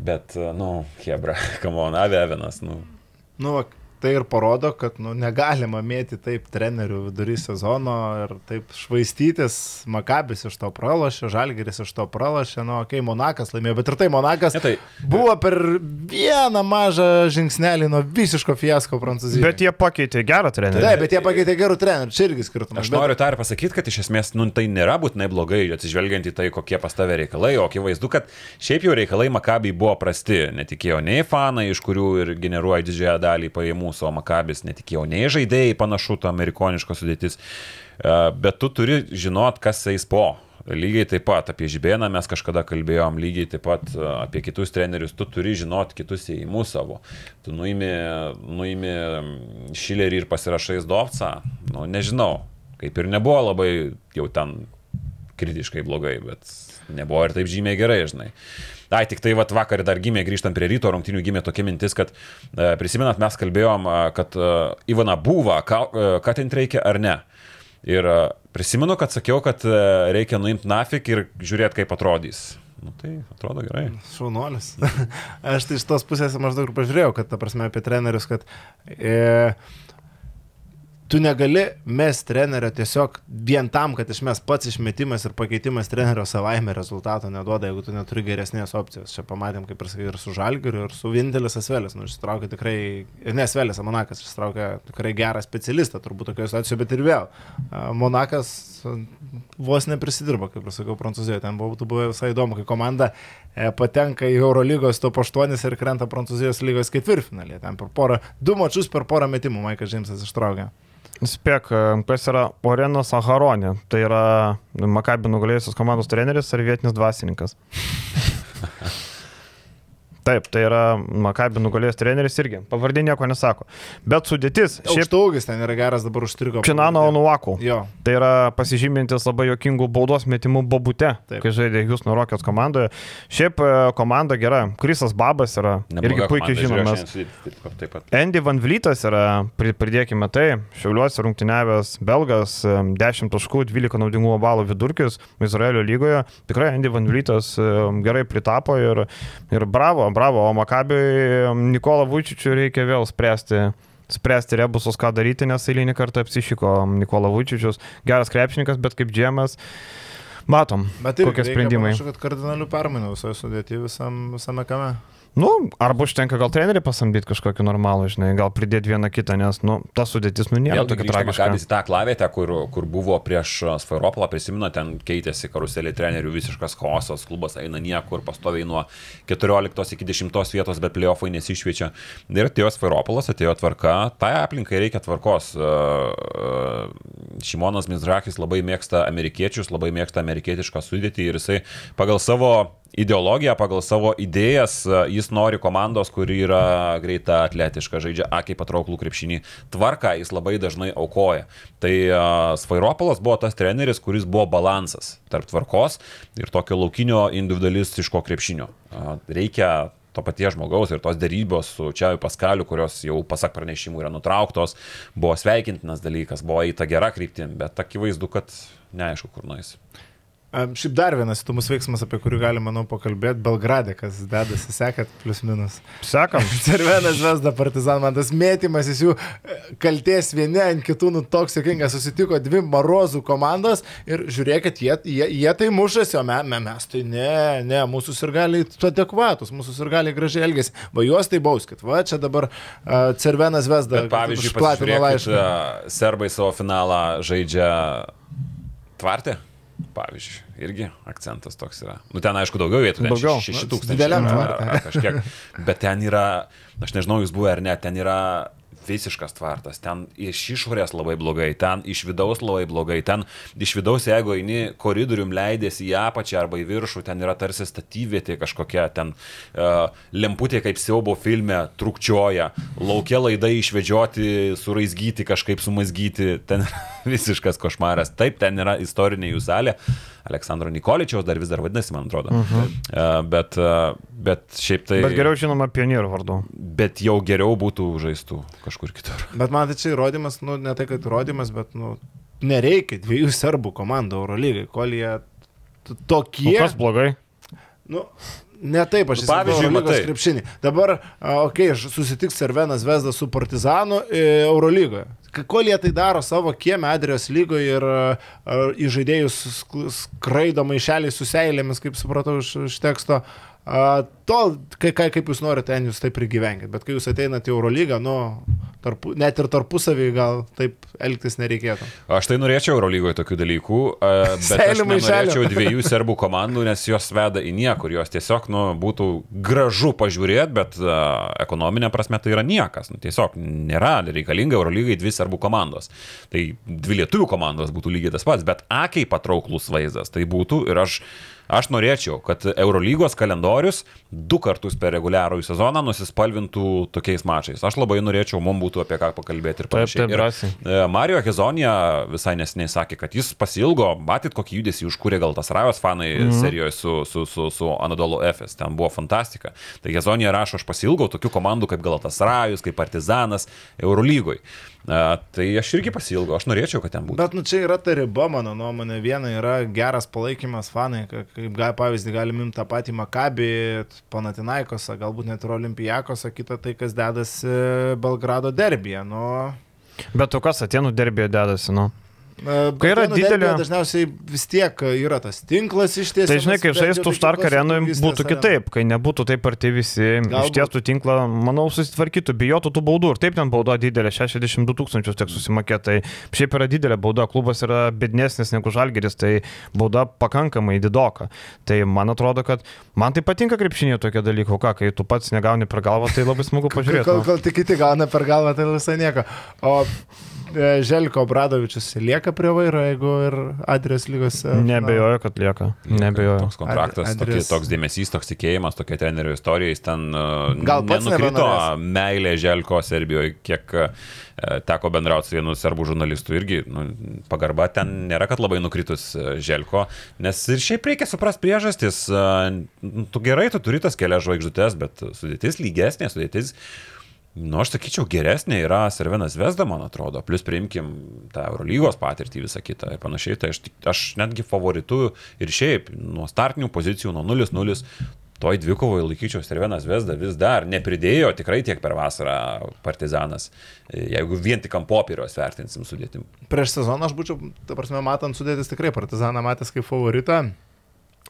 Bet, e, nu, Hebra, kamon, *laughs* Avevenas, nu. Nu, va, tai ir parodo, kad nu, negalima mėti taip trenerių vidury sezono ir taip švaistytis. Makabis iš to pralašė, Žalgeris iš to pralašė, nu, okei, okay, Monakas laimėjo, bet ir tai Monakas Ne, tai- buvo per vieną mažą žingsnelį nuo visiško fiasko Prancūzijoje. Bet jie pakeitė gerą trenerį. Taip, bet jie pakeitė gerų trenerių, čia irgi skirtumas. Aš noriu tą ir pasakyti, kad iš esmės, nu, tai nėra būtinai blogai, atsižvelgiant į tai, kokie pas tave reikalai, o akivaizdu, kad šiaip jau reikalai Makabijai buvo prasti. Netikėjo nei fanai, iš kurių ir generuoja didžiąją dalį pajamų, o Makabis netikėjo nei žaidėjai, panašu, to amerikoniško sudėtis. E, Bet tu turi žinot, kas eis po. Lygiai taip pat apie Žibėną mes kažkada kalbėjom, lygiai taip pat e, apie kitus trenerius, tu turi žinot kitus įėjimus savo. Tu nuimi, nuimi Šilerį ir pasirašai Zdovcą, nu nežinau, kaip ir nebuvo labai jau ten kritiškai blogai, bet nebuvo ir taip žymiai gerai, žinai. Ai, tik tai vat, vakar dar gimė, grįžtant prie ryto rungtinių, gimė tokia mintis, kad e, prisimenat, mes kalbėjom, e, kad e, Ivana buvo, ką, ką ten reikia ar ne. Ir prisimenu, kad sakiau, kad reikia nuimti nafik ir žiūrėti, kaip atrodys. Nu, tai atrodo gerai. Šaunuolis. *laughs* Aš tai iš tos pusės maždaug ir pažiūrėjau, kad, ta prasme, apie trenerius, kad e, tu negali mes trenerio tiesiog vien tam, kad išmes pats išmetimas ir pakeitimas trenerio savaime rezultato neduoda, jeigu tu neturi geresnės opcijos. Čia pamatėm, kaip ir ir su Žalgiriu, ir su Vindelis Asvelis. Nu, ištraukė tikrai, ne Asvelis, Monakas ištraukė tikrai gerą specialistą, turbūt tokioje situacijoje, bet ir vėl. Monakas vos neprisidirbo, kaip ir sakiau, Prancūzijoje. Ten būtų buvę visai įdomu, kai komanda e, patenka į Eurolygos top 8 ir krenta Prancūzijos lygos ketvirtfinalį. Ten per porą, du mačius per porą metimų Maikas Džeimsas ištraukė. Spėk, e, kas yra Orenas Aharonė. Tai yra Makabi nugalėjusios komandos treneris ar vietinis dvasininkas. *laughs* Taip, tai yra Makabi nugalėjęs treneris irgi. Pavardė nieko nesako. Bet sudėtis. Šiaip Aukštaugis ten yra geras, dabar užstrigo. Kinano Onuaku. Jo. Tai yra pasižymintis labai jokingų baudos metimų bobute, Taip. kai žaidė Houston Rockets komandoje. Šiaip e, komanda gera. Krisas Babas yra irgi puikiai žinomas. Taip, taip pat. Andy Van Vlytas yra, pri- pridėkime tai, Šiauliuose rungtyniavęs belgas, e, 10 taškų, 12 naudingumo balų vidurkis Izraelio lygoje. Tikrai Andy Van Vlytas e, gerai pritapo ir, ir bravo, bravo. O Makabiui Nikola Vučičiui reikia vėl spręsti. Spręsti rebusus, ką daryti, nes eilinį kartą apsišyko Nikola Vučičius. Geras krepšininkas, bet kaip džemas. Matom, Bet ir kokie sprendimai. Aš kad kardinalių permainų visoje sudėti visam, visame kame. Nu, arba užtenka gal trenerių pasamdyti kažkokį normalų, žinai, gal pridėti vieną kitą, nes, nu, ta sudėtis, nu, nėra tokia tragiška. Į tą klavietę, kur, kur buvo prieš Sfairopolą, prisimenu, ten keitėsi karuselį trenerių visiškas chaosas, klubas eina niekur, pastoviai nuo 14 iki 10 vietos, bet playoffai nesišviečia. Ir atėjo Sfairopolas, atėjo tvarka, tai aplinkai reikia tvarkos. E, e, Šimonas Mizrakis labai mėgsta amerikiečius, labai mėgsta amerikietišką sudėtį ir jisai pagal savo ideologiją, pagal savo idėjas, e, jis nori komandos, kuri yra greita, atletiška, žaidžia akiai patrauklų krepšinį. Tvarką jis labai dažnai aukoja. Tai uh, Svairopolas buvo tas treneris, kuris buvo balansas tarp tvarkos ir tokio laukinio individualistiško krepšinio. Uh, reikia to paties žmogaus ir tos dėrybos su Čiaviu Paskaliu, kurios jau pasak pranešimų yra nutrauktos, buvo sveikintinas dalykas, buvo įta gera kryptim, bet akivaizdu, kad neaišku, kur nueis. Šiaip dar vienas įdomus veiksmas, apie kurį galima, manau, pakalbėti. Belgrade, kas dedasi, sekat, plus minus. Sekam. *laughs* Cervenas Vesda Partizan, man tas mėtymas, jis jų e, kalties vieni ant kitų, nu toks jokingas, susitiko dvi marozų komandos ir žiūrėkit, jie, jie, jie tai mušasi, o me, me, mes tai ne, ne, mūsų sirgaliai adekvatus, mūsų sirgaliai gražiai elgesi, va juos tai bauskit, va čia dabar uh, Cervenas Vesda. Bet pavyzdžiui, pasižiūrėkit, laišką. e, serbai savo finalą žaidžia tvartė. Pavyzdžiui, irgi akcentas toks yra. Nu, ten aišku daugiau vietų, ten Daugiau. 6 Nu, tūkstančių. dideliam ar- tvarte. ar Kažkiek. Bet ten yra, aš nežinau, jūs buvę ar ne, ten yra visiškas tvartas, ten iš išorės labai blogai, ten iš vidaus labai blogai, ten iš vidaus, jeigu eini koridorium leidėsi į apačią arba į viršų, ten yra tarsi statyvietė kažkokia, ten uh, lemputė kaip siaubo filme trukčioja, laukia laidai išvedžioti, suraizgyti, kažkaip sumazgyti, ten *laughs* visiškas košmaras. Taip, ten yra istorinė jų salė, Aleksandro Nikoličiaus dar vis dar vadinasi, man atrodo. Uh -huh. uh, bet, bet šiaip tai... Bet geriau žinoma pionierių vardu. Bet jau geriau būtų žaistų kažkur kitur. Bet man tai čia įrodymas, nu ne tai, kad įrodymas, bet, nu, nereikia dviejų serbų komandų Eurolygai, kol jie t- O tokie. kas blogai? Nu, ne taip, aš Nu, pavyzdžiui, Eurolygos krepšinį. Dabar, okei, okay, susitiks Servenas Vesda su Partizanu e, Eurolygoje. Kol jie tai daro savo kiemę Adrijos lygoje ir a, į žaidėjus skraido maišeliai su seilėmis, kaip supratau iš, iš teksto, a, tol, kai, kai, kaip jūs norite, ten jūs taip ir gyvenkite. Bet kai jūs ateinate į Eurolygą, nu, tarpu, net ir tarpusavį gal taip elgtis nereikėtų. Aš tai norėčiau Eurolygoje tokių dalykų, *laughs* bet aš nenorėčiau dviejų serbų komandų, nes jos veda į niekur, jos tiesiog nu, būtų gražu pažiūrėti, bet uh, ekonominė prasme tai yra niekas. Nu, tiesiog nėra reikalinga Eurolygai dvi serbų komandos. Tai dvi lietuvių komandos būtų lygiai tas pats, bet akiai patrauklus vaizdas tai būtų ir aš Aš norėčiau, kad Eurolygos kalendorius du kartus per reguliarųjį sezoną nusispalvintų tokiais mačais. Aš labai norėčiau, mums būtų apie ką pakalbėti ir Taip, panašiai. taip, Ir, drąsiai. E, Mario Hezonija visai nesiniai sakė, kad jis pasilgo, matyt, kokį judesį užkūrė gal tas Rajos fanai mm. serijoje su, su, su, su Anadolu Efes. Ten buvo fantastika. Tai Hezonija rašo, aš pasilgau tokių komandų kaip Galatas Rajus, kaip Partizanas Eurolygoj. E, Tai aš irgi pasilgau, aš norėčiau, kad ten būtų. Bet nu čia yra ta riba, mano nuomonė. Viena yra geras palaikymas fanai, ka- kaip ga- pavyzdį galim imti tą patį Makabį, Panatinaikosą, galbūt net ir Olimpijakosą, kita tai, kas dedasi Belgrado derbėje. Nu, Bet tu kas atėnų derbėje dedasi, nu? Kai yra Atėnų didelė- Dažniausiai vis tiek yra tas tinklas ištiesiamas. Tai žinai, kai žaistų kitos arenui būtų kitaip, kai nebūtų taip arti visi, ištiestų tinklą, manau, susitvarkytų, bijotų tų baudų. Ir taip ten bauda didelė, 62 tūkstančius tiek susimokėti. Tai šiaip yra didelė bauda, klubas yra bidnesnis negu Žalgeris, tai bauda pakankamai didoka. Tai man atrodo, kad man tai patinka krepšinė tokie dalykai, o ką, kai tu pats negauni per galvą, tai labai smagu pažiūrėti. Kol, nu. kol tik kiti gauna per galvą, tai visai nieko. O Želko Bradovičius lieka prie vairo, jeigu ir Adrijos lygos. e, Nebejoju, kad lieka. Nebejoju. Toks kontraktas, Ad- tokie, toks dėmesys, toks tikėjimas, tokia trenerio istorija, jis ten uh, Gal pats nenukrito nebenorės? meilė Želko Serbijoje, kiek uh, teko bendrauti su vienu serbų žurnalistu irgi. Nu, pagarba ten nėra, kad labai nukritus uh, Želko, nes ir šiaip reikia suprasti priežastis. Uh, tu gerai, tu turi tas kelias žvaigždutes, bet sudėtis lygesnė, sudėtis Nu, aš sakyčiau, geresnė yra Servenas Vesda, man atrodo. Plus priimkim tą Eurolygos patirtį visą kitą ir panašiai. Tai aš, aš netgi favoritu ir šiaip nuo startinių pozicijų, nuo 0-0. Toj dvikovoje laikyčiau Servenas Vesda vis dar nepridėjo tikrai tiek per vasarą Partizanas, jeigu vien tik ant popieriaus vertinsim sudėtim. Prieš sezoną aš būčiau, ta prasme, matant sudėtis tikrai Partizaną matęs kaip favoritą.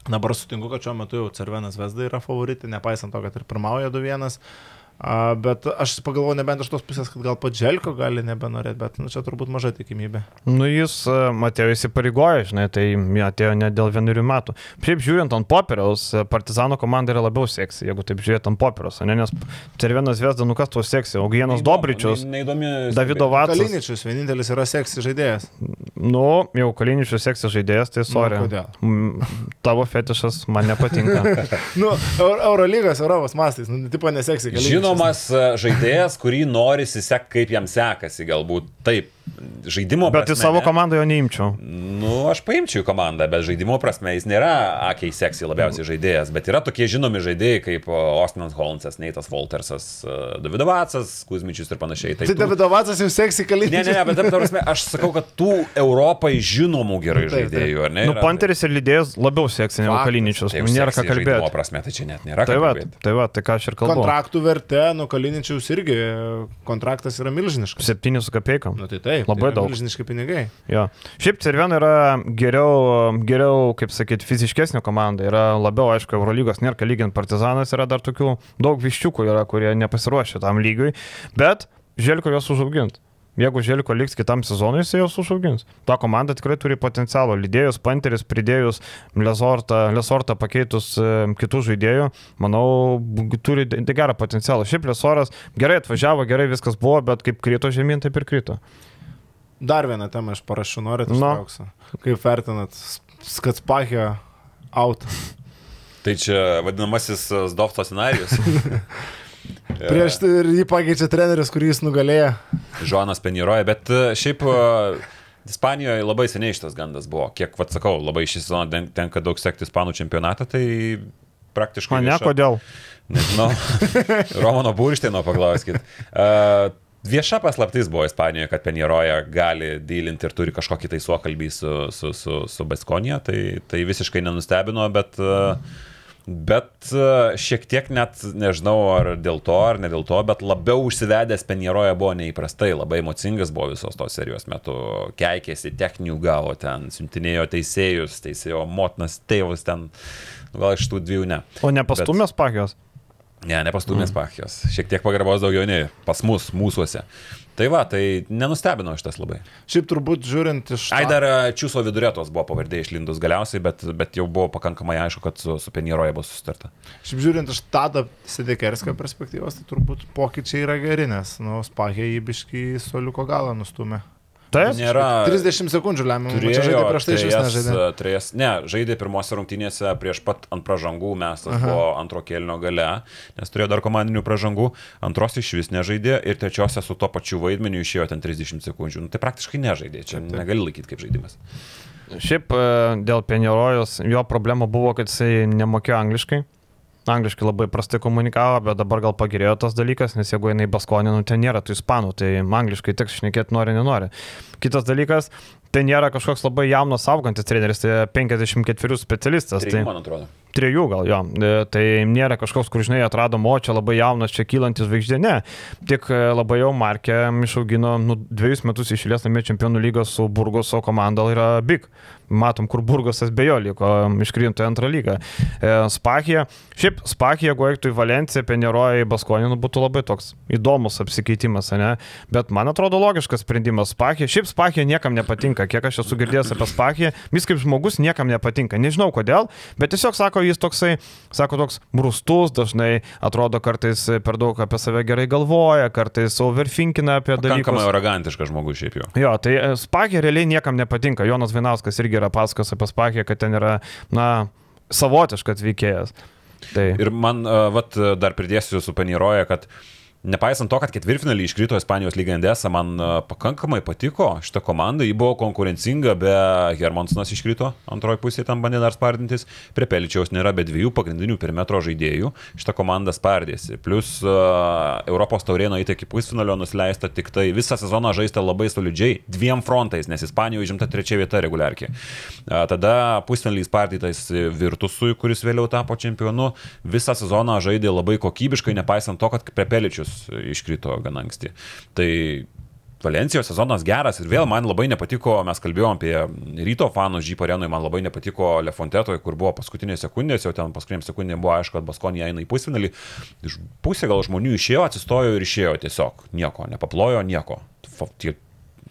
Dabar sutinku, kad šiuo metu jau Cervenas Vesda yra favoritai, nepaisant to, kad ir pirmauja 2-1. A, bet aš pagalvoju, nebent iš tos pusės, kad gal pats Želko gali nebenorėti, bet nu, čia turbūt maža tikimybė. Nu, jis e, atėjo įsipareigojo, žinai, tai atėjo ne dėl vienerių metų. Šiaip žiūrint ant popieriaus, e, Partizano komanda yra labiau seksy, jeigu taip žiūrėt ant popieriaus, ne, nes Cervienas Vesda, nu kas tuo seksy, Augienas Dobričius, Neįdomi. Davido Vatsas. Kaliničius, vienintelis yra seksy žaidėjas. Nu, jau Kaliničius seksy žaidėjas, tai sorry. Nu, kodėl? Mm, Tavo fetišas man nepatinka. *laughs* Nu, Euro- Eurolygos, Europos mastais, nu, tipo neseksy. Kaliničius. Žinomas e, žaidėjas, kurį nori sekti, kaip jam sekasi, galbūt taip. Žaidimo Bet į prasme, savo ne. komandą jo neimčiau. Nu, aš paimčiau į komandą, bet žaidimo prasme jis nėra akiai seksy labiausiai žaidėjas, bet yra tokie žinomi žaidėjai kaip Ostinas Holmsas, Neitas Voltersas, e, Davido Vatsas, Kuzmičius ir panašiai. Tai tų- Davido Vatsas jau seksy kaliničius. Ne, ne, ne, bet ta prasme, aš sakau, kad tų Europai žinomų gerai Taip, žaidėjų, ar ne? Nu, Panteris ir lydėjas labiau seksy negu. Kaliničius. Tai Nėra ką seksy žaidimo kalbėti. prasme, tai čia net nėra Tai va, kalbėti. tai va, tai ką aš ir kalbu. Kontraktų vertė, nu Kaliničiaus irgi kontraktas yra milžiniškas. Septynis su kapeikom. Nu tai taip, Labai tai yra daug. Milžiniški pinigai. Jo. Šiaip Cervena yra geriau, geriau kaip sakyti, fiziškesnė komanda. Yra labiau, aišku, Eurolygos nėra, ką lyginti Partizanas, yra dar tokių daug viščiukų, yra, kurie nepasiruošę tam lygiui. Bet Želko juos užaugint. Jeigu Želiko liks kitam sezonui, jis juos užaugins. Ta komanda tikrai turi potencialo. Lydėjus Panteris, pridėjus Lesortą, Lesortą pakeitus e, kitų žaidėjų, manau, turi gerą potencialą. Šiaip Lesoras gerai atvažiavo, gerai viskas buvo, bet kaip krito žemyn, taip ir krito. Dar vieną temą aš parašiau, norit Nu. ištrauksiu. Kaip vertinat Skatspachio out? Tai čia vadinamasis e, Zdovto scenarius. *laughs* Prieš tai ir jį pakeičia treneris, kurį jis nugalėjo. Žonas Peniroja, bet e, šiaip e, Ispanijoje labai seniai šitas gandas buvo. Kiek, vad sakau, labai šį sezoną ten- tenka daug sekti Ispanų čempionatą, tai praktiškai... O ne, kodėl? Nežinau. *laughs* Romano Burštino paklauskit. Uh, vieša paslaptis buvo Ispanijoje, kad Penjeroja gali dylinti ir turi kažkokį tai suokalbį su, su, su, su Baskonija. Tai, tai visiškai nenustebino, bet, uh, bet uh, šiek tiek net nežinau ar dėl to, ar ne dėl to, bet labiau užsivedęs Penjeroja buvo neįprastai, labai emocingas buvo visos tos serijos metu. Keikėsi, techninių gavo ten, siuntinėjo teisėjus, teisėjo motinas, tėvus ten. nu, Gal iš tų dviejų ne. O nepastumės pakijos? Ne, nepastumės mm. pachijos. Šiek tiek pagarbos daugiau nei pas mus, mūsųse. Tai va, tai nenustebino šitas labai. Šiaip turbūt žiūrint iš... Ai dar e, Čiūso vidurėtos buvo pavardė išlindus galiausiai, bet, bet jau buvo pakankamai aišku, kad su, su Penjeroje bus susitarta. Šiaip žiūrint iš tada Sidekerskio perspektyvos, tai turbūt pokyčiai yra geri, nes, nu, Spachė jį biškai soliuko galą nustumė. Taip. Nėra. 30 sekundžių lemia, čia Turėjo žaidė prieš tai iš nežaidė. trejas, ne, žaidė pirmose rungtynėse prieš pat ant pražangų, mes buvo antro kelnio gale, nes turėjo dar komandinių pražangų, antros iš vis nežaidė ir trečiose su to pačiu vaidmeniu išėjo ten 30 sekundžių. Nu, tai praktiškai nežaidė, čia Taip, taip. negali laikyti kaip žaidimas. Šiaip e, dėl Penjerojos jo problema buvo, kad jisai nemokėjo angliškai. Angliškai labai prastai komunikavo, bet dabar gal pagerėjo tas dalykas, nes jeigu jinai baskonė, nu ten nėra tų ispanų, tai angliškai teks šnekėti nori, nenori. Kitas dalykas, tai nėra kažkoks labai jaunas augantis treneris, tai 54 specialistas. Tai, Tai man atrodo. Trijų gal jo. E, Tai nėra kažkoks, kur žinai, atradom, o čia labai jaunas, čia kylantis žvaigždė. Ne. Tik e, labai jau Markė išaugino nu, dviejus metus išėlės namie čempionų lygos su Burgoso komanda yra big. Matom, kur Burgosas be jo liko, iškrinto į antrą lygą. E, Spakija. Šiaip Spakija, jeigu eiktų į Valenciją, Peneroja į Baskonį, nu, būtų labai toks įdomus apsikeitimas, ne? Bet man atrodo logiškas sprendimas. Spakija. Šiaip Spakija niekam nepatinka. Kiek aš esu girdėjęs apie Spakiją, jis kaip žmogus niekam nepatinka. Nežinau kodėl, bet tiesiog sako, jis toksai, sako, toks brustus, dažnai atrodo kartais per daug apie save gerai galvoja, kartais overfinkina apie dalykus. Pakankamai arogantiškas žmogus šiaip jau. Jo, tai e, Spakė realiai niekam nepatinka. Jonas Vainauskas irgi yra pasakos apie Spakę, kad ten yra, na, savotiškas veikėjas. Tai Ir man, uh, vat, dar pridėsiu su Peniroje, kad Nepaisant to, kad ketvirtfinalį iškrito Ispanijos lyga Endesa, man e, pakankamai patiko šitą komandą, ji buvo konkurencinga, be Hermonsonas iškrito, antroji pusė tam bandė dar spardintis, prie Peličiaus nėra be dviejų pagrindinių perimetro žaidėjų, šitą komandą spardėsi. Plus uh, Europos taurėno įtek į pusfinalio nusileista tik tai visą sezoną žaista labai solidžiai, dviem frontais, nes Ispanijoje užimta trečia vieta reguliarkiai. Uh, tada pusfinalį spardytas Virtusui, kuris vėliau tapo čempionu, visą sezoną žaidė labai kokybiškai, nepaisant to, kad prie Peličius iškrito gan anksti. Tai Valencijos sezonas geras ir vėl man labai nepatiko, mes kalbėjome apie ryto fanus Žypo arenui, man labai nepatiko Lefontetoje, kur buvo paskutinės sekundės, jau ten paskutinėm sekundėm buvo aišku, kad Baskonė eina į pusfinalį. Iš pusė gal žmonių išėjo, atsistojo ir išėjo tiesiog. Nieko, nepaplojo, nieko. Tie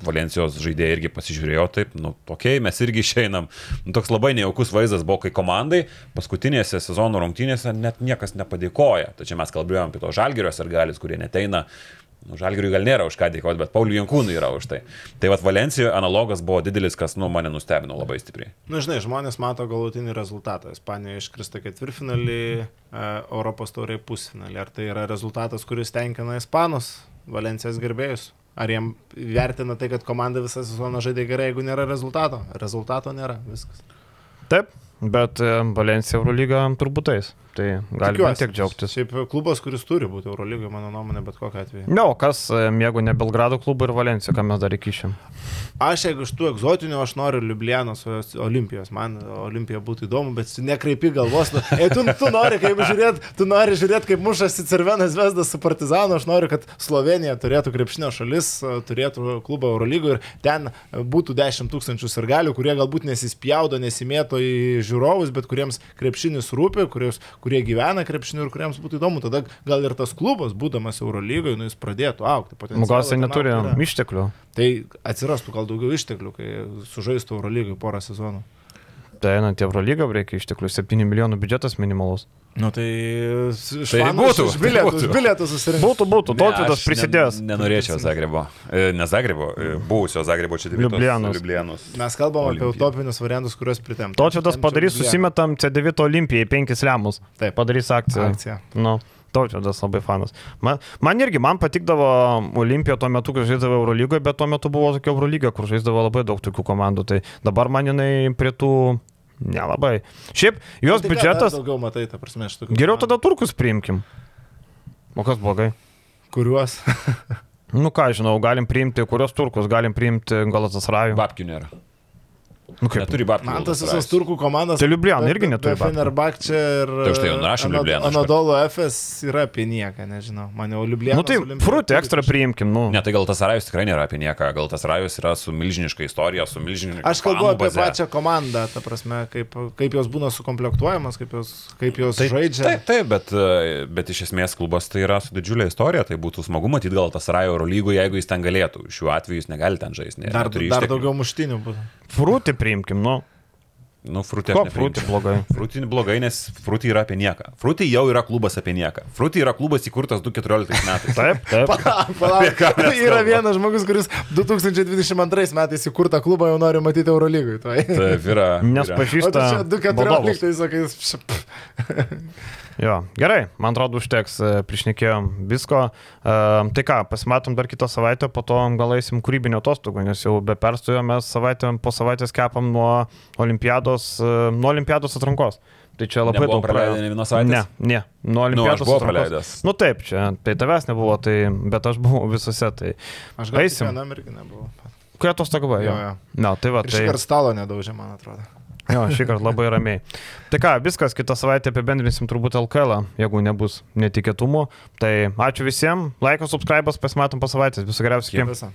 Valencijos žaidėjai irgi pasižiūrėjo taip, nu, okei, okay, mes irgi išeinam. Nu, toks labai nejaukus vaizdas buvo, kai komandai paskutinėse sezono rungtynėse net niekas nepadėkoja. Tačiau mes kalbėjome apie to žalgerio ar galis, kurie neteina. Nu, žalgeriui gal nėra už ką dėkoti, bet Pauliui Jankūnui yra už tai. Tai vad Valencijoje analogas buvo didelis, kas, nu, mane nustebino labai stipriai. Na, Nu, žinai, žmonės mato galutinį rezultatą. Ispanija iškrista ketvirtfinalį, e, Europos tauriai pusfinalį. Ar tai yra rezultatas, kuris tenkina Ispanus, Valencijos gerbėjus? Ar jiem vertina tai, kad komanda visą sezoną žaidė gerai, jeigu nėra rezultato? Rezultato nėra, viskas. Taip, bet Valencija Eurolyga turbūt tais. Tai galime tiek džiaugtis. Šiaip klubas, kuris turi būti Eurolygoje, mano nuomonė, bet kokiu atveju. Ne, o kas, e, jeigu ne Belgrado klubą ir Valencija, ką mes dar įkišėm? Aš jeigu iš tų egzotinių, aš noriu Liublianos Olimpijos. Man Olimpija būtų įdomu, bet tu nekreipi galvos. Ei, tu, tu nori, kaip žiūrėt, tu nori žiūrėt, kaip mušasi Cervenas Vesdas su Partizanu. Aš noriu, kad Slovenija turėtų krepšinio šalis, turėtų klubą Eurolygų ir ten būtų 10 tūkstančių sirgalių, kurie galbūt nesispjaudo, nesimėto į žiūrovus, bet kuriems krepšinis rūpi, kurios, kurie gyvena krepšiniu ir kuriems būtų įdomu. Tada gal ir tas klubas, būdamas Eurolygoje, nu, jis pradėtų aukti. Nu, jisai ten neturi išteklių. Tai atsirastų gal daugiau išteklių, kai sužaistų Eurolygai porą sezonų. Tai einant į Eurolygą reikia išteklių. 7 milijonų biudžetas minimalus. Nu tai... Tai būtų, Už bilietus, bilietus susirinkti. Būtų, būtų, aš prisidės. Ne, nenorėčiau Zagrebo. E, Ne Zagrebo, e, buvusio Zagrebo čia devintos. Liublianos. Liublianos. Mes kalbam apie Olimpija. utopinius variantus, kuriuos pritempti. Tautvydas padarys, susimetam C9 Olimpijai 5 lemus. Taip. Padarys akciją. Akcija. Nu, Tautvydas labai fanas. Man, man irgi, man patikdavo Olimpija tuo metu, kai žaisdavo Eurolygoje, bet tuo metu buvo tokia Eurolyga, kur žaisdavo labai daug tokių komandų. Tai dabar man jinai prie tų nelabai. Šiaip jos Tai ką dar biudžetas. Daugiau matai, ta prasme, aš tokių. Geriau tada turkus priimkim. O kas blogai? Kuriuos? *laughs* Nu ką, žinau, galim priimti, kurios turkus, galim priimti Galatasarajų. Babkių nėra. Nu kaip? Neturi babkių. Man tas visas turkų komandas. Tai Liubliana irgi neturi. Fenerbakčia ir... Tai už tai jau Liublianą iškart. Anadolo FS yra apie nieką, nežinau. Man jau Liubliana. Nu tai frutį ekstra priimkim, nu. Ne, tai gal tas rajus tikrai nėra apie nieką. Gal tas rajus yra su milžiniška istorija, su milžiniška. Aš kalbu apie baze. pačią komandą, ta prasme, kaip, kaip jos būna sukomplektuojamas, kaip jos, kaip jos Tai, žaidžia. Taip, taip, bet, bet iš esmės klubas tai yra su didžiulė istorija, tai būtų smagu matyti gal tas Rajo Euro lygoje, jeigu jis ten galėtų. Šiuo atveju jis negali ten žaisti. ne- Dar, dar daugiau muštinių būtų. Frutį priimkim, nu. Nu, frutį Ko nepriimčiau. blogai? *laughs* Frutį blogai, nes frutį yra apie nieką. Frutį jau yra klubas apie nieką. Frutį yra klubas įkurtas 2014 metais. *laughs* Taip, taip. Palauk, palauk. Yra vienas žmogus, kuris 2022 metais įkurtą klubą jau nori matyti Eurolygui. Tai. Taip, yra. Nes pažįsta. čia vadovus. 2.14 sakai, *laughs* Jo, gerai, man atrodo, užteks, e, priešnekėjom visko. E, tai ką, pasimatom dar kitą savaitę, po to gal eisim kūrybinio atostogų, nes jau be perstojo mes savaitę, po savaitės kepam nuo olimpiados, e, nuo olimpiados atrankos. Tai čia labai daug praleidę nė vienos savaitės? Ne, ne, nuo Nu, olimpiados buvau atrankos. praleidęs. Nu taip, čia, tai tavęs nebuvo, tai, bet aš buvau visose, tai Aš gal Eisim. vienam irgi nebuvau. kai atostogavai? Jo, Jo, jo. Na, tai va, tai... kartą stalo nedaužė, man atrodo. Jo, šį kartą labai ramiai. Tai ką, viskas, kitą savaitę apibendrinsim turbūt LKL, jeigu nebus netikėtumų. Tai ačiū visiems, laikas, subscribas, pasimatom po savaitės, viso geriausio.